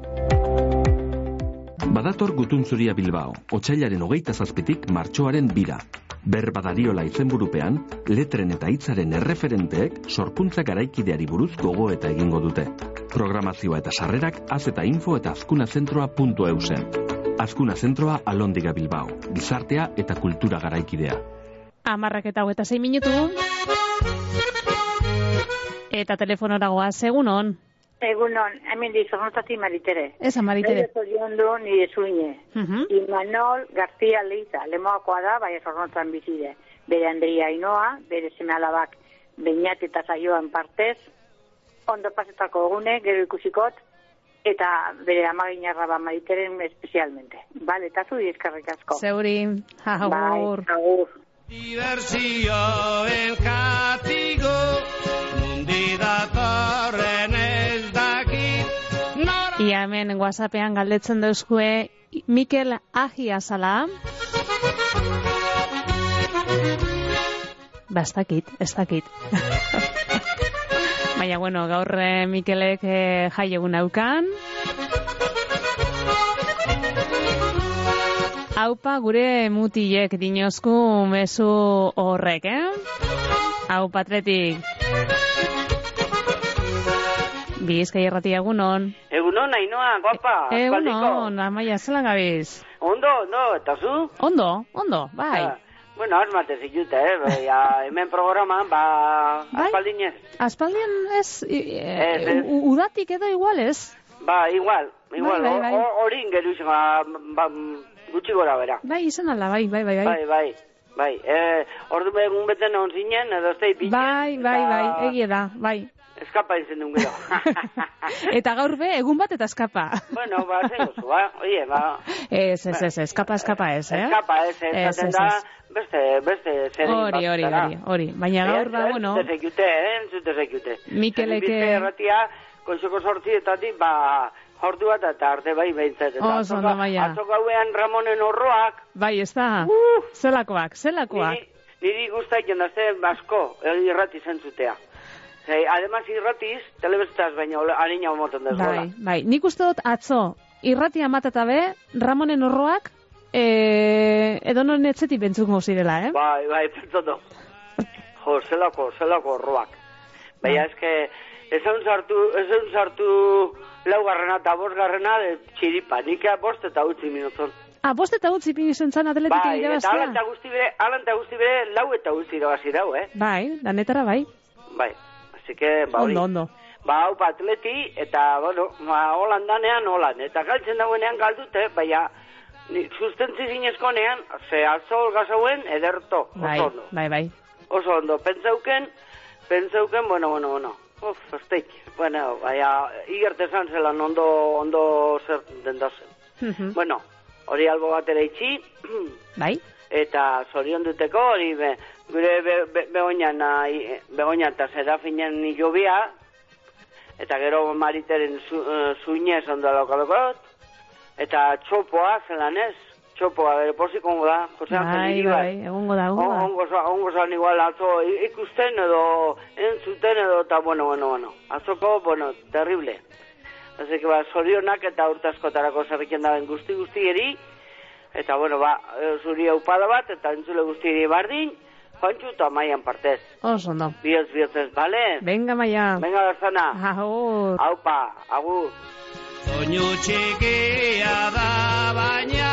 Badator gutuntzuria Bilbao, otxailaren hogeita zazpitik martxoaren bira. Ber badariola izenburupean, letren eta hitzaren erreferenteek sorkuntza garaikideari buruz gogo eta egingo dute. Programazioa eta sarrerak az eta info eta azkunazentroa.eu zen. Azkuna Zentroa Alondiga Bilbao, gizartea eta kultura garaikidea. Amarrak eta hogeita zein minutu. Eta telefonora goaz, egun hon. Egunon, hemen dizornotati maritere. Eza maritere. Nire zoriondu nire zuine. Mhm. Imanol García Leiza, lemoakoa da, bai zornotan bizide. Bere Andria Ainoa, bere seme alabak beinat eta zaioan partez, ondo pasetako egune, gero ikusikot, eta bere amaginarra ba mariteren espezialmente. Bale, eta zu eskarrik asko. Zeuri, agur. Bai, agur. Diversio el Ia hemen whatsappean galdetzen dauzkue Mikel Agia zala. Ba, ez dakit, ez dakit. Baina, bueno, gaur eh, Mikelek eh, jai egun aukan. Haupa gure mutilek dinozku mezu horrek, eh? Hau patretik. Bizkai errati egunon. Egunon, Ainoa, guapa, aspaldiko. Egunon, amaia, zelan gabiz? Ondo, ondo, eta zu? Ondo, ondo, bai. Ah, bueno, asmate zikute, eh? Bai, ja, hemen programan, ba, Bai? Aspaldian ez, i- Ez, eh, ez. u- udatik edo igual ez? Ba, igual, igual, Bai, bai, bai. ho- hori ingeru ba, ba, gutxi gora bera. Bai, izan ala, bai, bai, bai, bai. Bai, bai, bai. Eh, ordu egun beten egon zinen, edo da ipin. Bai, bai, bai, egie da, bai. Eskapa izen duen gero. Eta gaur be, egun bat eta eskapa. bueno, ba, zengo zu, ba, oie, ba. Ez, ez, ez, eskapa, eskapa ez, eh? Eskapa, ez, ez, Ez, ez, da, beste, beste, zer Hori, hori, hori, hori. Baina gaur, ba, bueno, Entzute zekute, eh, entzute zekute. Mikeleke- Bizte erratia, koizoko sortzietatik, ba, jortu bat eta arte bai behintzat. Eta Oso ondo, Maia. Atzo gauean Ramonen horroak, bai, ez da, zelakoak, zelakoak. niri guztaik jendazte basko, irrati zentzutea. Zei, además irratiz, telebestaz baina harina omoten dut Bai, bai. Nik uste dut atzo, irratia matata be, Ramonen horroak, e, edo non etzetik bentzuko zirela, eh? Bai, bai, pentsatu. Jo, zelako, zelako horroak. Baina, eske, ezaun sartu, ezaun sartu laugarrena eta bosgarrena de txiripa. Nik ea bost eta utzi minuton. Ah, bost eta utzi pin izan zan atletik Bai, eta irabaztea. alan eta guzti bere, alan eta guzti bere, lau eta guzti irabazi dau, eh? Bai, danetara bai. Bai, así que, ba. Ondo, ondo. Ba, hau pa atleti, eta, bueno, ba, holan danean, holan. Eta galtzen dagoenean galdute, baina, sustentzi zinezkonean, ze alzol gazauen, ederto, Bai, oso ondo. bai, bai. Oso ondo, pentsauken, pentsauken, bueno, bueno, bueno. Uf, esteik. Bueno, baina, igerte zan zelan ondo, ondo zer den dazen. Mhm. Bueno, hori albo batera itxi, Bai? eta zorion duteko, hori be, gure be, be, nahi- begoinan eta zerafinen nilobia, eta gero mariteren zu, uh, zuinez ondo laukalokot, eta txopoa zelan ez, txopo, a ber, pozik ongo da. Jose Angel Bai, Iribar. bai, egongo da, egongo da. Ongo za- ongo zan igual atzo i- ikusten edo entzuten edo eta bueno, bueno, bueno. Atzoko, bueno, terrible. Así que ba, sorionak eta urte askotarako zerriken daben guzti guztieri. Eta bueno, ba, eh, zuri aupada bat eta entzule guztieri bardin. Joantxu eta maian partez. Oso ondo. Bioz, biotzez, bale? Venga, maia. Venga, berzana. Agur. Aupa, agur. Soinu txikia da baina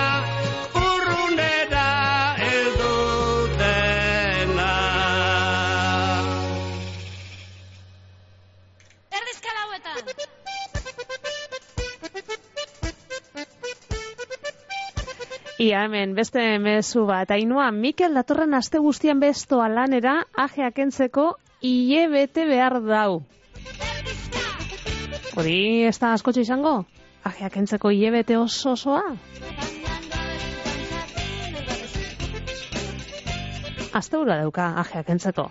Ia hemen, beste mezu bat. Ainua, Mikel datorren aste guztian bestoa lanera, ajeak entzeko, hile bete behar dau. Hori, ez da askotxo izango? Ajeak entzeko hile bete oso osoa? Azte hura dauka, ajeak entzeko.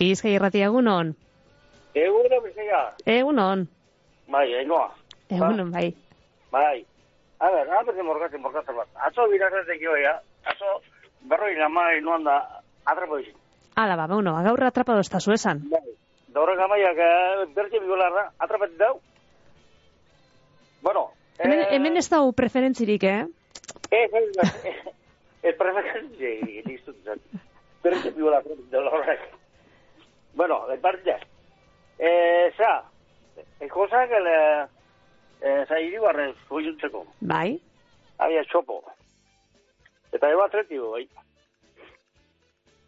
Pizka irratia egunon. Egun da bizia. Egunon. Bai, enoa. Egunon, bai. Bai. A ber, a ber, morgatzen, morgatzen bat. Atzo birazatek joa, atzo berroi lama inoan da atrapo izin. Ala, ba, bueno, gaur atrapado ez zu esan. Daura gamaiak eh, bertxe bigolarra atrapatik dau. Bueno, Hemen, hemen ez dau preferentzirik, eh? ez, ez, ez, ez preferentzia, listo, zan. Bertxe bigola atrapatik. Bueno, el partida. Eh, sa, el cosa que le, eh, sa iribarren zuiuntzeko. Bai. Había txopo. Eta eba atletibo, bai.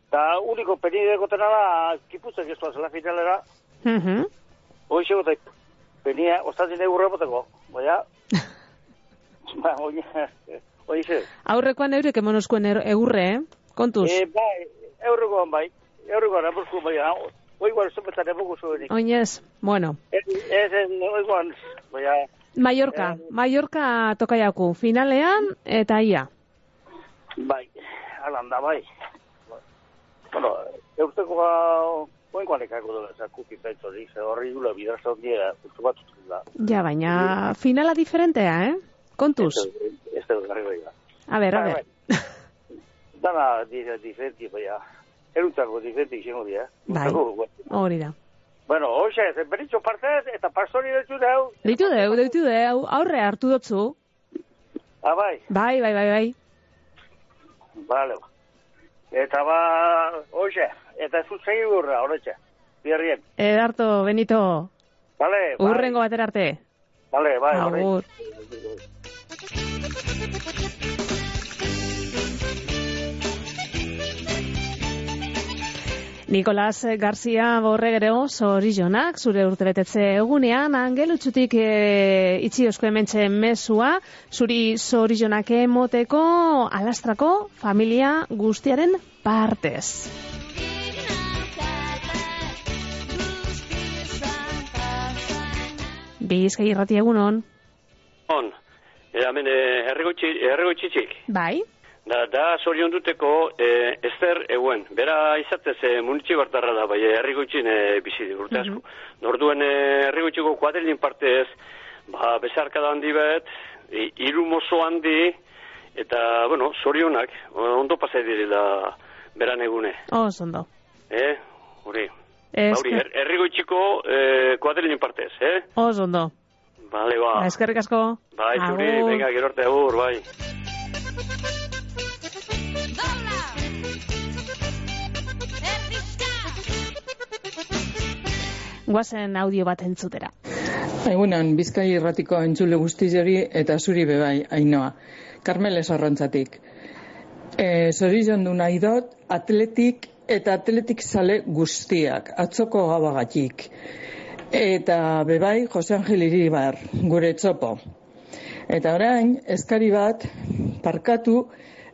Eta uniko penide gotena da, kipuzek ez zela finalera, Mhm. hoxe gotek, penia, ostatzin egurra boteko, baina, ba, oie, oie, Aurrekoan eurek emonozkoen er, egurre, eh? Kontuz. e, bai, eurrekoan bai, eurrekoan apurku baina, oiguan zumetan ebuku zuenik. Oinez, bueno. Ez, ez, ez, oiguan, baina, Mallorca, Mallorca tokaiaku, finalean eta ia. bai, alan da, bai. Bueno, eurteko oinkoan ekako dela, zakuki zaitzo, dize, horri gula bidrazta ondia, utzu bat da. Ja, baina finala diferentea, eh? Kontuz. Ez da, garri bai da. A ber, a Bai, ber. Dana di- diferenti, baina, erutzako diferenti izango dira. Bai. Hori da. Bueno, hoxe, zenberitxo partez, eta pastori dutxu deu, Deitu deu, deitu deu, aurre hartu dotzu. ah, bai, Bai, bai, bai, bai. bale, ba. Eta ba, hoxe, eta zutzei urra, horretxe, bierrien. Edarto, Benito, Bale, bai, urrengo batera arte. bale, bai, bai. Nikolas Garzia Borregero zorizionak, zure urtebetetze egunean, angelutxutik e, itzi osko hementxe mesua, zuri zorizionak emoteko alastrako familia guztiaren partez. Bizkai irrati egunon. On, e, hemen eh, herrigotxi, herrigotxitxik. Bai, Da, da zorion duteko e, Ester eguen. Bera izatez e, munitxi bartarra da, bai, herrigotxin e, bizi urte asko. Norduen e, herrigotxiko kuadrilin partez, ba, bezarkada handi bet, hiru mozo handi, eta, bueno, zorionak, ondo pasai direla beran egune. oso ondo. Eh, hori. Ez, Ba, hori, her, herrigotxiko e, kuadrilin partez, eh? oso ondo. Bale, ba. Eskerrik asko. Bai, zuri, venga, gero arte, agur, bai. Guazen audio bat entzutera. Egunan, Bizkai irratiko entzule guztizori eta zuri bebai, ainoa. Karmele Sarrontzatik. E, Zorizion du nahi dut, atletik eta atletik zale guztiak, atzoko gabagatik. Eta bebai, Jose Angel Iribar, gure txopo. Eta orain, eskari bat, parkatu,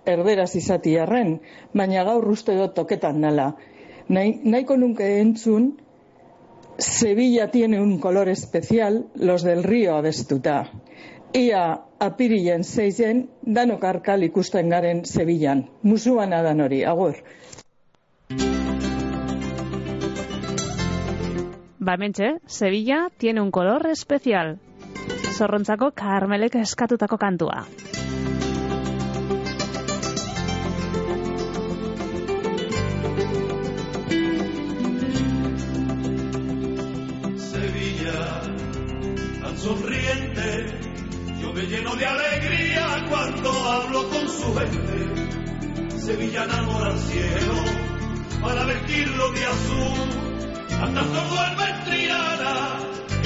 erderaz izati arren, baina gaur uste dut toketan nala. Nahi, nahiko nunke entzun, Sevilla tiene un color especial, los del río abestuta. Ia apirilen zeizen, danok arkal ikusten garen Sevillan. Musuana dan hori, agur. Ba, mentxe, Sevilla tiene un color especial. zorrontzako karmelek eskatutako kantua. Sonriente, yo me lleno de alegría cuando hablo con su gente. Sevilla enamora al cielo para vestirlo de azul, hasta todo en Triana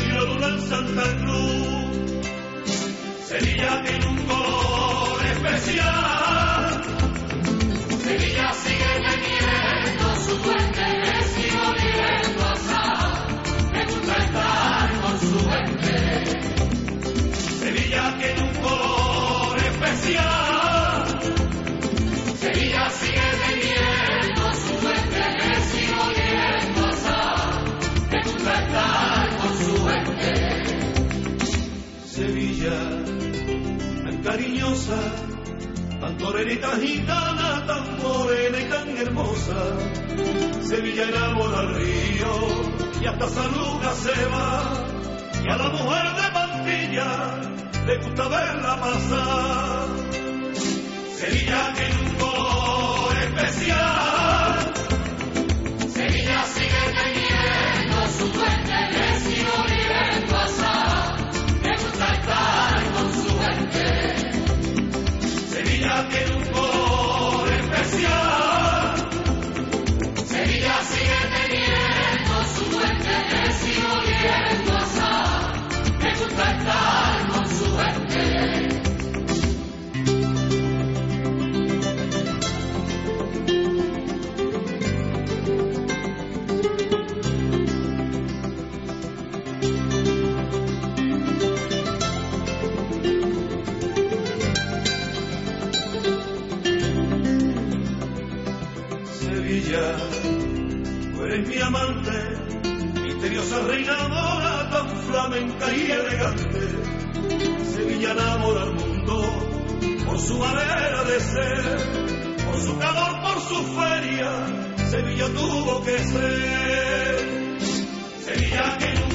y lo dura en Santa Cruz. Sevilla tiene un color especial. Sevilla sigue teniendo su duende, Sevilla sigue teniendo su duende, sigo viviendo atrás. Me gusta estar con su gente. Sevilla, tan cariñosa, tan torerita gitana, tan morena y tan hermosa. Sevilla enamora al río y hasta San Lucas se va. Y a la mujer de Pantilla le gusta verla pasar. Sevilla tiene un color especial. Sevilla sigue teniendo su duende, le sigo viviendo asar. Me gusta estar con su gente. Sevilla tiene un color especial. Sevilla sigue teniendo su duende, le sigo viviendo asar. Me gusta eres mi amante, misteriosa reina mora, tan flamenca y elegante. Sevilla enamora al mundo por su manera de ser, por su calor, por su feria. Sevilla tuvo que ser. Sevilla tiene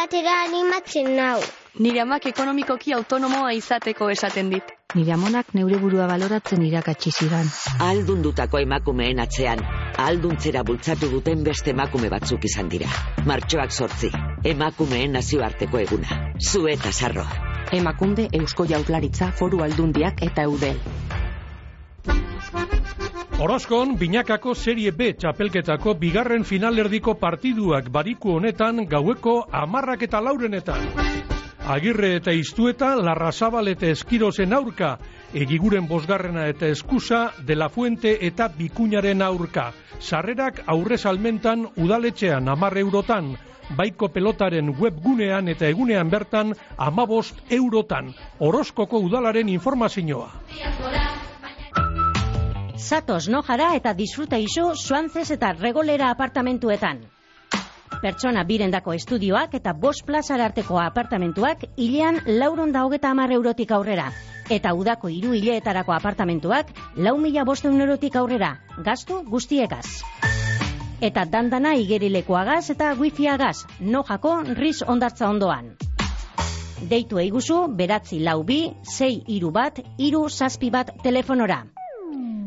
izatera animatzen nau. Nire amak ekonomikoki autonomoa izateko esaten dit. Nire amonak neure burua baloratzen irakatsi zidan. Aldundutako emakumeen atzean, alduntzera bultzatu duten beste emakume batzuk izan dira. Martxoak sortzi, emakumeen nazioarteko eguna. Zu eta sarro. Emakunde Eusko Jaurlaritza Foru Aldundiak eta Eudel. Orozkon, binakako serie B txapelketako bigarren finalerdiko partiduak badiku honetan gaueko amarrak eta laurenetan. Agirre eta iztueta, Larrazabal eta Eskirozen aurka, egiguren bosgarrena eta eskusa, De La Fuente eta Bikuñaren aurka. Sarrerak aurre salmentan udaletxean amar eurotan, baiko pelotaren webgunean eta egunean bertan amabost eurotan. Orozkoko udalaren informazioa. Zatoz nojara eta disfruta iso Suantzez eta Regolera apartamentuetan. Pertsona birendako estudioak eta bost plazara arteko apartamentuak hilean lauron da hogeta amar eurotik aurrera. Eta udako hiru hileetarako apartamentuak lau mila bosteun eurotik aurrera. Gastu guztiekaz. Eta dandana igerilekoagaz eta wifiagaz, nojako riz ondartza ondoan. Deitu eiguzu, beratzi lau bi, sei iru bat, iru zazpi bat telefonora.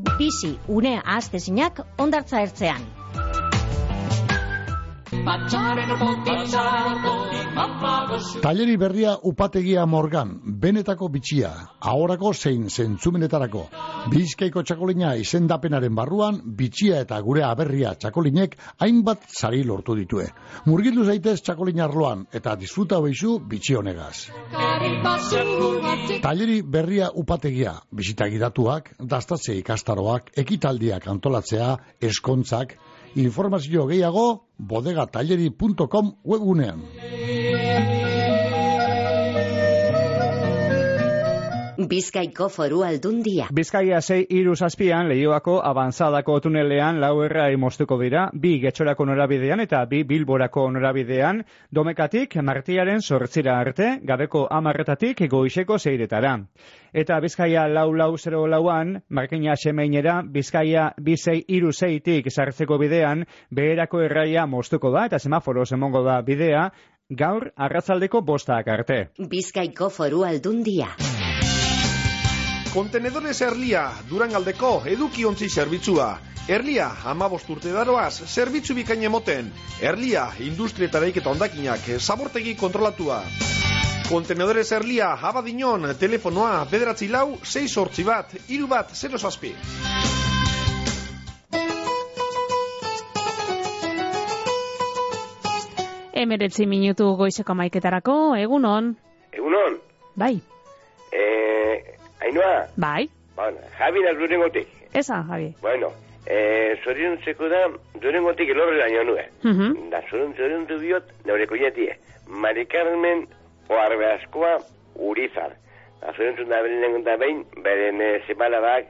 Bizi, une ahaztezinak ondartza ertzean. Taileri berria upategia morgan, benetako bitxia, ahorako zein zentzumenetarako. Bizkaiko txakolina izendapenaren barruan, bitxia eta gure aberria txakolinek hainbat sari lortu ditue. Murgildu zaitez txakolina arloan eta disfruta hoizu bitxi honegaz. Taileri berria upategia, bisita gidatuak, dastatze ikastaroak, ekitaldiak antolatzea, eskontzak, informazio gehiago bodegataileri.com webgunean. Bizkaiko foru aldundia. Bizkaia sei iru zazpian lehioako abantzadako tunelean lau errai moztuko dira, bi getxorako norabidean eta bi bilborako norabidean, domekatik martiaren sortzira arte, gabeko amarretatik goizeko zeiretara. Eta Bizkaia lau lau zero lauan, markina semeinera, Bizkaia bizei iru zeitik sartzeko bidean, beherako erraia moztuko da eta semaforo emongo da bidea, gaur arratzaldeko bostak arte. Bizkaiko foru aldundia. Kontenedores Erlia, Durangaldeko edukiontzi zerbitzua. Erlia, amabost urte daroaz, zerbitzu bikain emoten. Erlia, industrietara iketa ondakinak, zabortegi kontrolatua. Kontenedores Erlia, abadinon, telefonoa, bederatzi lau, 6 sortzi bat, iru bat, 0 zazpi. Emeretzi minutu goizeko maiketarako, egunon. Egunon, Bai, eh, Ainhoa, bai, bueno, Javi naz durengotik. esa, Javi. Bueno, eh, zoriontzeko da, durengotik elorre daño nue. Mhm. Da zorion zorion du biot, neure koñetie. Mari Carmen oarbe askoa urizar. Da zorion da beren da behin, beren eh, semalabak,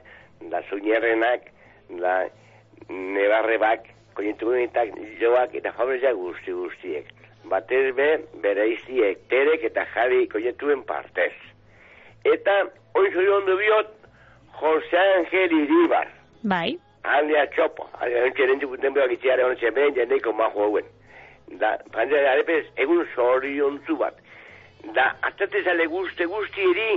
da zuñerrenak, da nebarrebak, koñetugunetak joak eta fabreza guzti guztiek. Batez be, bere iziek, terek eta jari koñetuen partez. Eta, hoi zorion du biot, Jose Angel Iribar. Bai. Aldea txopo, aldea entxeren dukuten behar itziare honen zemen, jendeko majo hauen. Da, pantzera, arepez, egun zoriontzu bat. Da, atate zale guzti guzti eri,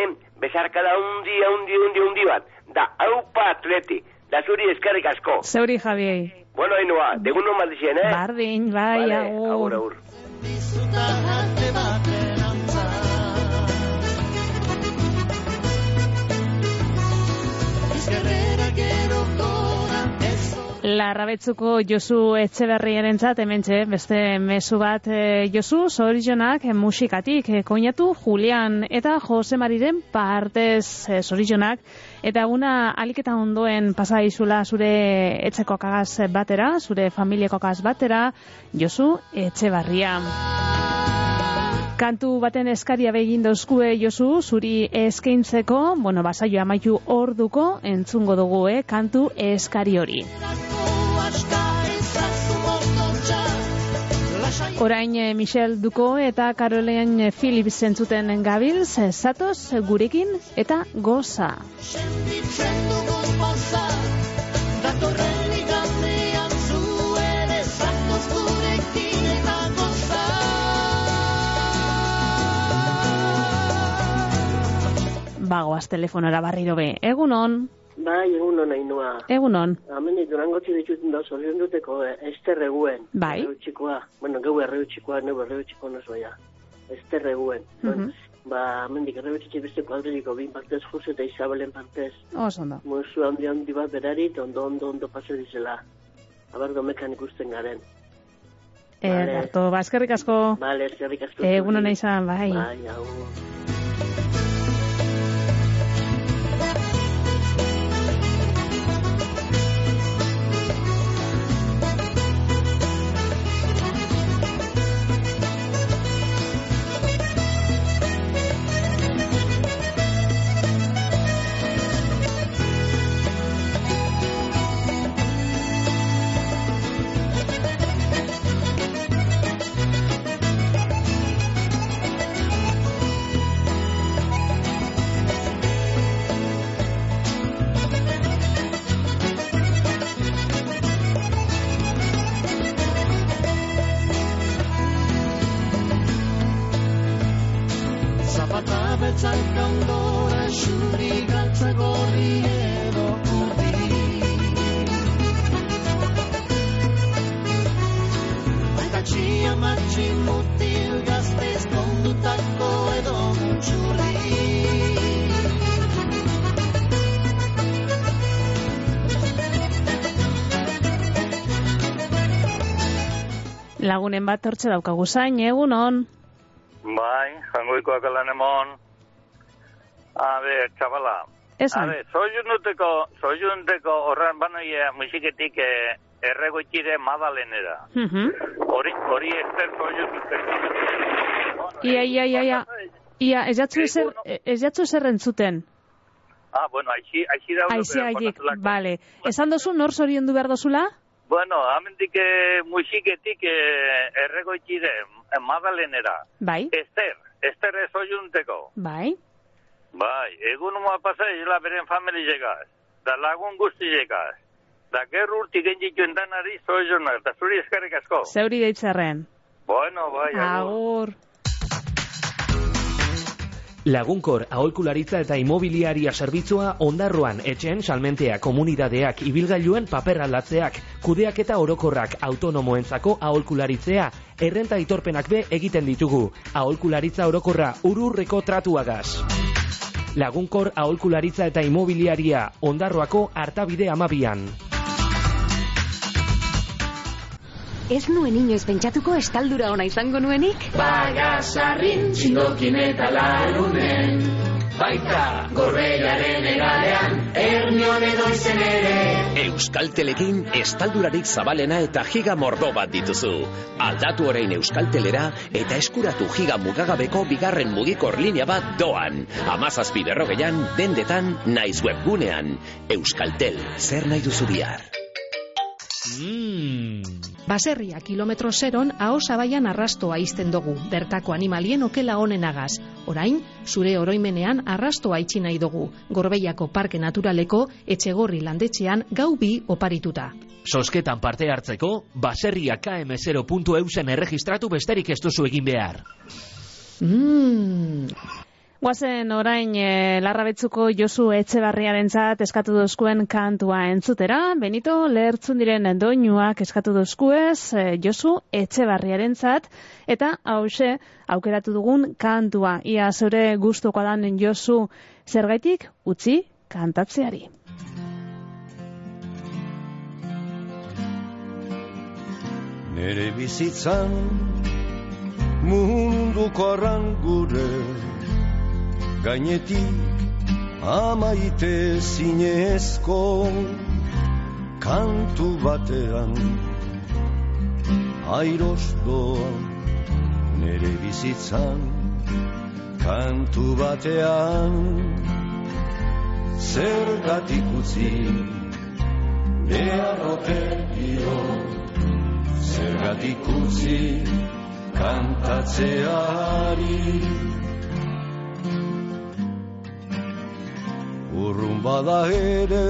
em, bezarkada undi, undi, undi, undi bat. Da, haupa atleti, da zuri eskarrik asko. Zeuri, Javi. Bueno, hainoa, degun non maldizien, eh? Bardin, bai, Vale, agur. agur, agur. Larrabetzuko Josu Etxeberriaren zat, hementxe, beste mezu bat eh, Josu, zorizonak eh, musikatik, eh, koinatu Julian eta Jose Mariren partez eh, zorizonak, eta una aliketa ondoen pasa izula zure etxeko kagaz batera, zure familiako kagaz batera, Josu Etxeberria. Kantu baten eskaria begin dauzkue Josu, zuri eskaintzeko, bueno, basaio amaitu orduko entzungo dugu, eh, kantu eskari hori. Orain eh, Michel Duko eta Caroline Phillips zentzuten gabil, ze zatoz gurekin eta goza. Datorren Bagoaz telefonora barriro be. Egunon, Bai, egun hona inua. egunon. Hemen durango dituten da zorion duteko eh, esterreguen. Bai. Erreutxikoa. Bueno, gau erreutxikoa, neu erreutxiko nozo ja. Esterreguen. Mhm. Ba, hemendik erreutxitxe beste kuadriko bin partez Jose eta Isabelen partez. Oso ondo. Musu handi handi bat berari, eta ondo ondo ondo pase dizela. Aber domekan ikusten garen. Ederto, ba, eskerrik asko. Bale, eskerrik asko. Egunon izan, bai. Bai, hau. Matxin mutil gaztez kondutako edo muntxurri. Lagunen bat hortxe daukagu zain, egun on. Bai, jangoikoak alan emon. A ber, txabala. Esan. A ber, soiunteko, soiunteko horren banoia musiketik eh, erregoitire madalenera. Hori, hori ester soiuntutek. Ia, ia, ia, ia. Ia, ez jatzu ezer, ez jatzu ezer entzuten. Ah, bueno, aixi, aixi pero, haiek, bueno, bale. Esan dozu nor zoriondu behar dozula? Bueno, amendik eh, musiketik eh, erregoitire eh, madalenera. Bai, Ester, Ester ez soiunteko. bai. Bai, egun uma pasa la beren famili llegaz. Da lagun guzti llegaz. Da gerru urti genjituen danari soiona, eta zuri eskarrik asko. Zeuri deitzerren. Bueno, bai, agur. Agur. Lagunkor aholkularitza eta imobiliaria zerbitzua ondarroan etxen salmentea komunidadeak ibilgailuen paper aldatzeak, kudeak eta orokorrak autonomoentzako aholkularitzea, errenta itorpenak be egiten ditugu, aholkularitza orokorra ururreko tratuagaz. Lagunkor aholkularitza eta imobiliaria ondarroako hartabide amabian. Ez nuen inoiz pentsatuko estaldura ona izango nuenik? Bagasarrin txindokin eta larunen Baita gorbeiaren egalean Ernion edo izen ere Euskaltelekin estaldurarik zabalena eta giga mordo bat dituzu. Aldatu orain Euskaltelera eta eskuratu giga mugagabeko bigarren mugikor linea bat doan. Amazazpi berrogeian, dendetan, naiz webgunean. Euskaltel, zer nahi duzu bihar? Baserria kilometro zeron aho zabaian arrastoa izten dugu, bertako animalien okela onenagaz. Orain, zure oroimenean arrastoa itxi nahi dugu, Gorbeiako Parke Naturaleko etxegorri landetxean gau bi oparituta. Sosketan parte hartzeko, baserria km0.eusen erregistratu besterik ez duzu egin behar. Mm. Guazen orain e, larrabetzuko Josu Etxebarriarentzat eskatu dozkuen kantua entzutera, Benito lehertzun diren doinuak eskatu dozkuez e, Josu Etxebarriarentzat eta hause aukeratu dugun kantua. Ia zure gustuko dan Josu zergaitik utzi kantatzeari. Nere bizitzan munduko arrangure gainetik amaite zinezko kantu batean airos doa nere bizitzan kantu batean zergatik utzi beharrote dio? Zergatik utzi kantatzeari urrun bada ere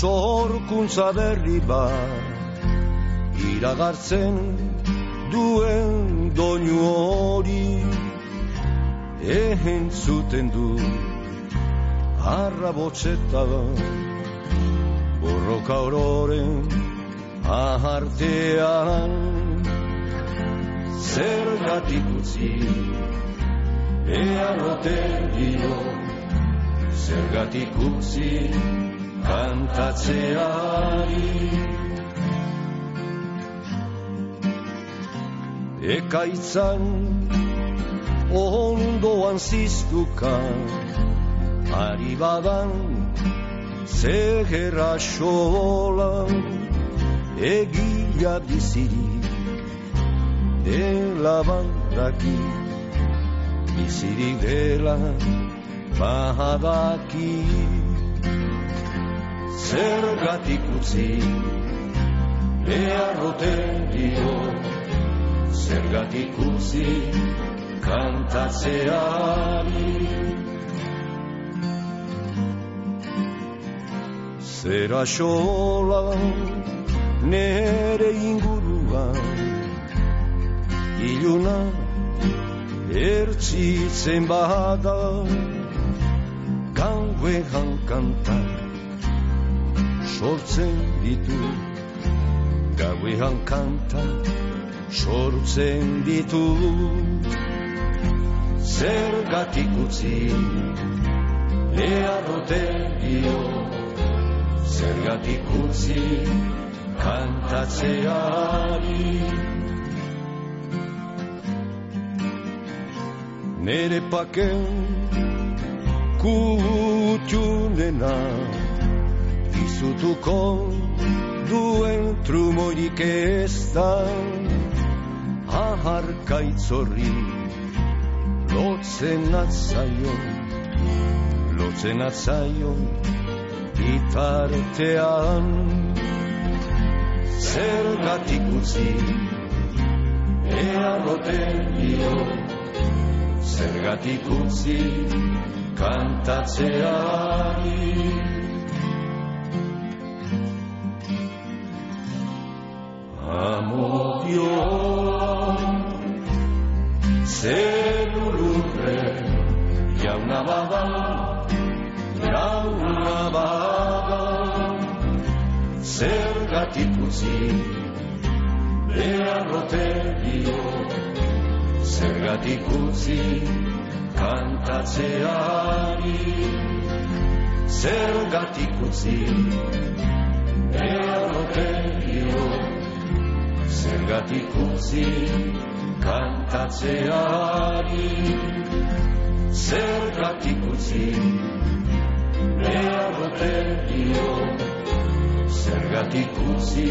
sorkuntza berri bat iragartzen duen doinu hori. Ehen zuten du arrabotxeta borroka ororen ahartean. Zergatik utzi earoten dio zergatik utzi kantatzeari. Ekaitzan ondoan ziztuka ari badan zegerra xolan egia bizirik dela bandaki bizirik dela bahadaki zergatik utzi beharroten dio. Zergatik utzi kantatzeari. Zera xola nere inguruan iluna ertzitzen bada gauean kanta sortzen ditu. Gauean kanta sortzen ditu. Zergatik utzi Ea rotelio Zergatik utzi kantatzeari. Nere paken kutxunena Izutuko duen trumoirik ez da. Aharkaitzorri lotzen atzaio Lotzen atzaio bitartean. Zergatik utzi Ea rotelio Zergatik utzi kantatzeari Amodioa Zerururre Jauna bada Jauna bada Zergatik utzi Behar rotelio Zergatik utzi kantatzeari Zergatik utzi Behar rotelio Zergatik utzi kantatzeari Zergatik utzi Behar rotelio Zergatik utzi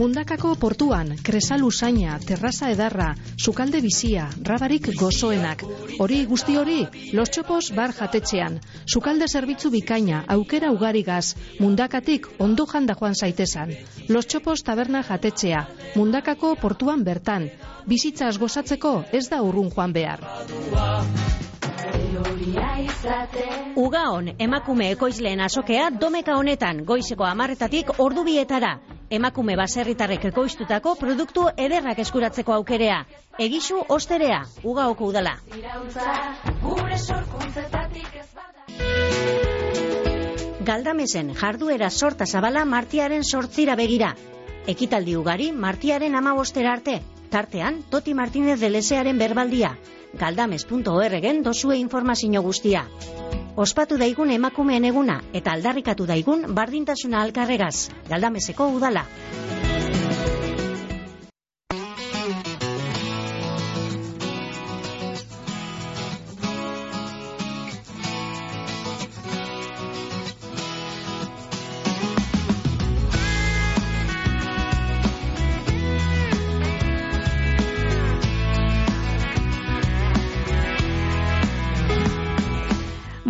Mundakako portuan, kresalu zaina, terraza edarra, sukalde bizia, rabarik gozoenak. Hori guzti hori, los txopos bar jatetxean. Sukalde zerbitzu bikaina, aukera ugarigaz, mundakatik ondo janda joan zaitezan. Los txopos taberna jatetxea, mundakako portuan bertan. Bizitzaz gozatzeko ez da urrun joan behar. Ugaon, emakume ekoizleen azokea domeka honetan, goizeko amarretatik ordu bietara. Emakume baserritarrek ekoiztutako produktu ederrak eskuratzeko aukerea. Egisu osterea, ugaoko udala. Galdamesen jarduera sorta zabala martiaren sortzira begira. Ekitaldi ugari martiaren amabostera arte. Tartean, Toti Martínez de Lesearen berbaldia. Galdames.orgen dosue informazio guztia. Ospatu daigun emakumeen eguna eta aldarrikatu daigun bardintasuna alkarregaz. Galdameseko udala.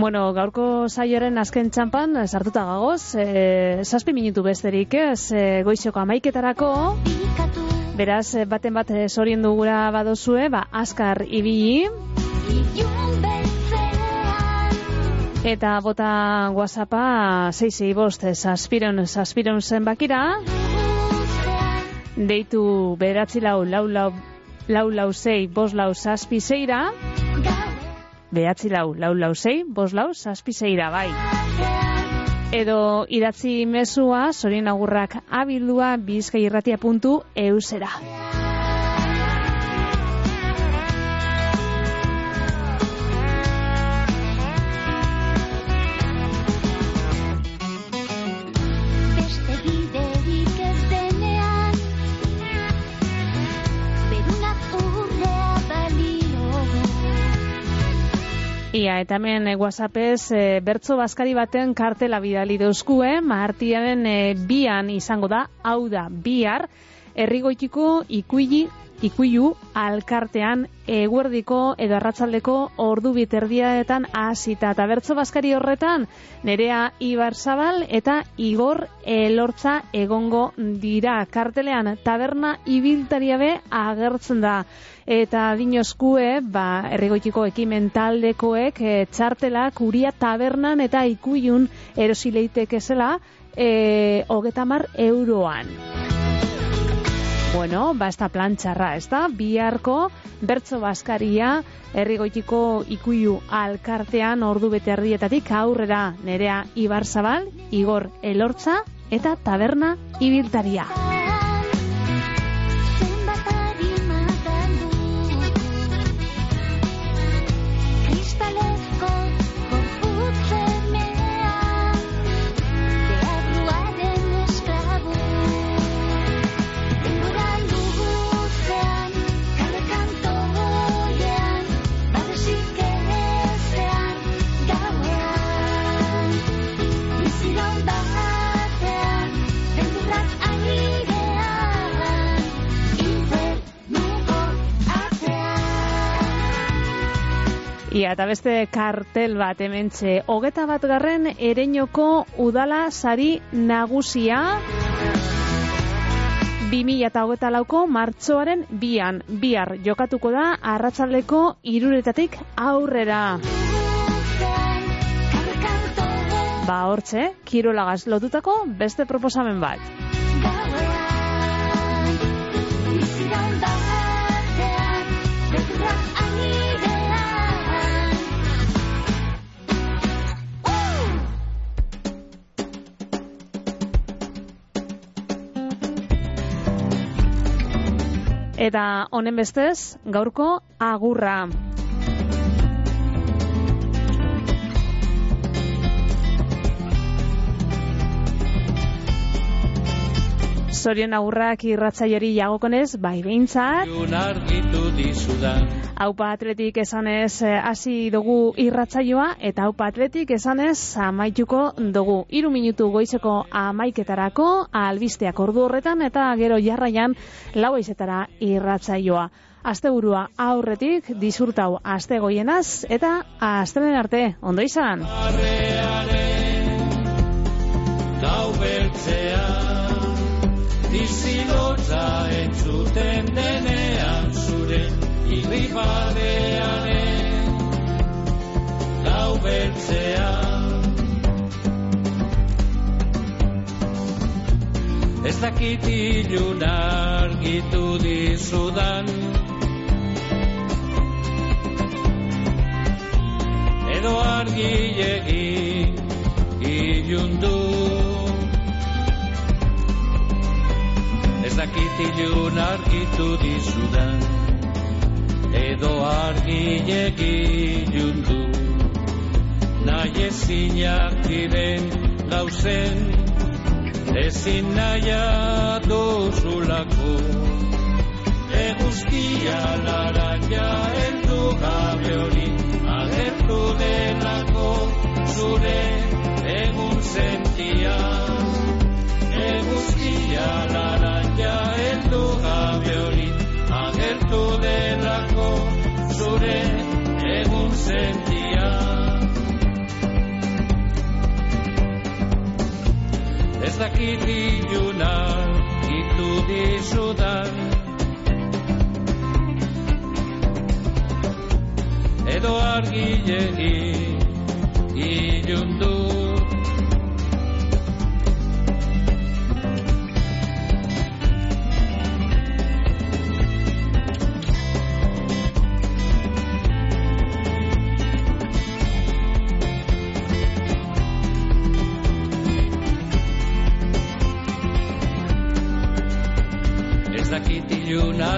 Bueno, gaurko saioaren azken txampan sartuta gagoz, e, zazpi minutu besterik ez, e, goizoko amaiketarako, beraz, baten bat zorien dugura badozue, ba, askar ibili, eta bota whatsappa 66 bost, zazpiron, zazpiron zenbakira, deitu beratzi lau, lau, lau, lau, lau, zei, bost lau, zazpi zeira, behatzi lau, lau lau zei, bos lau, zazpi zeira, bai. Edo idatzi mezua, zorien agurrak abildua bizkairratia Ia, eta hemen eh, WhatsAppez eh, bertso bazkari baten kartela bidali dauzkue, martiaren eh, bian izango da, hau da, bihar, errigoitiko ikuili ikuilu alkartean eguerdiko edo arratsaldeko ordu biterdiaetan hasita. Eta bertso baskari horretan nerea Ibar Zabal eta Igor Elortza egongo dira. Kartelean taberna ibiltaria be agertzen da. Eta dinoskue ba herrigoitiko ekimen taldekoek e, txartelak uria tabernan eta ikuilun erosi leitekezela e, hogetamar euroan. Bueno, ba, ez da plan ez da? Biharko, bertso baskaria, herrigoitiko ikuiu alkartean ordu bete erdietatik aurrera nerea Ibar Zabal, Igor Elortza eta Taberna Ibiltaria. Ia, eta beste kartel bat hementxe, hogeta bat garren ereinoko udala sari nagusia, 2000 eta hogeta lauko martxoaren bian, bihar jokatuko da arratsaldeko iruretatik aurrera. Ba, hortxe, kirolagaz lotutako beste proposamen bat. Eta honen bestez, gaurko agurra. Zorion agurrak irratzaiori jagokonez, bai behintzat. Haupa atletik esanez eh, hasi dugu irratzaioa eta haupa atletik esanez amaituko dugu. Hiru minutu goizeko amaiketarako albisteak ordu horretan eta gero jarraian lau izetara irratzaioa. Asteburua aurretik disurtau aste goienaz eta astelen arte, ondo izan. Gau beltzean Dizilotza entzuten denean zure irribadearen Gau beltzean Ez dakit ilun argitu dizudan. Edo argilegi ilundu Ez dakit ilun argitu dizudan. Edo argilegi ilundu Nahi ezinak diren gauzen Ezin naia duzulako Eguzkia laranja heldu gabe hori Agertu delako zure egun sentia Eguzkia laranja heldu gabe hori Agertu delako zure egun sentia. Ez dakit iluna itu dizudan. Edo argilegi ilundu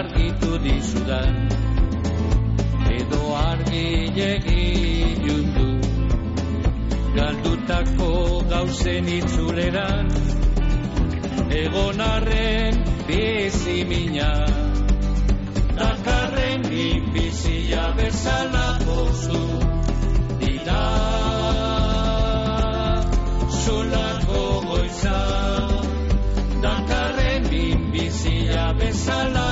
argitu dizudan. Edo argilegi ilundu Galdutako gauzen itzuleran Egon arren bizi mina. Dakarren bizia bezala gozu Dira. Zulako goiza Dakarren bizia bezala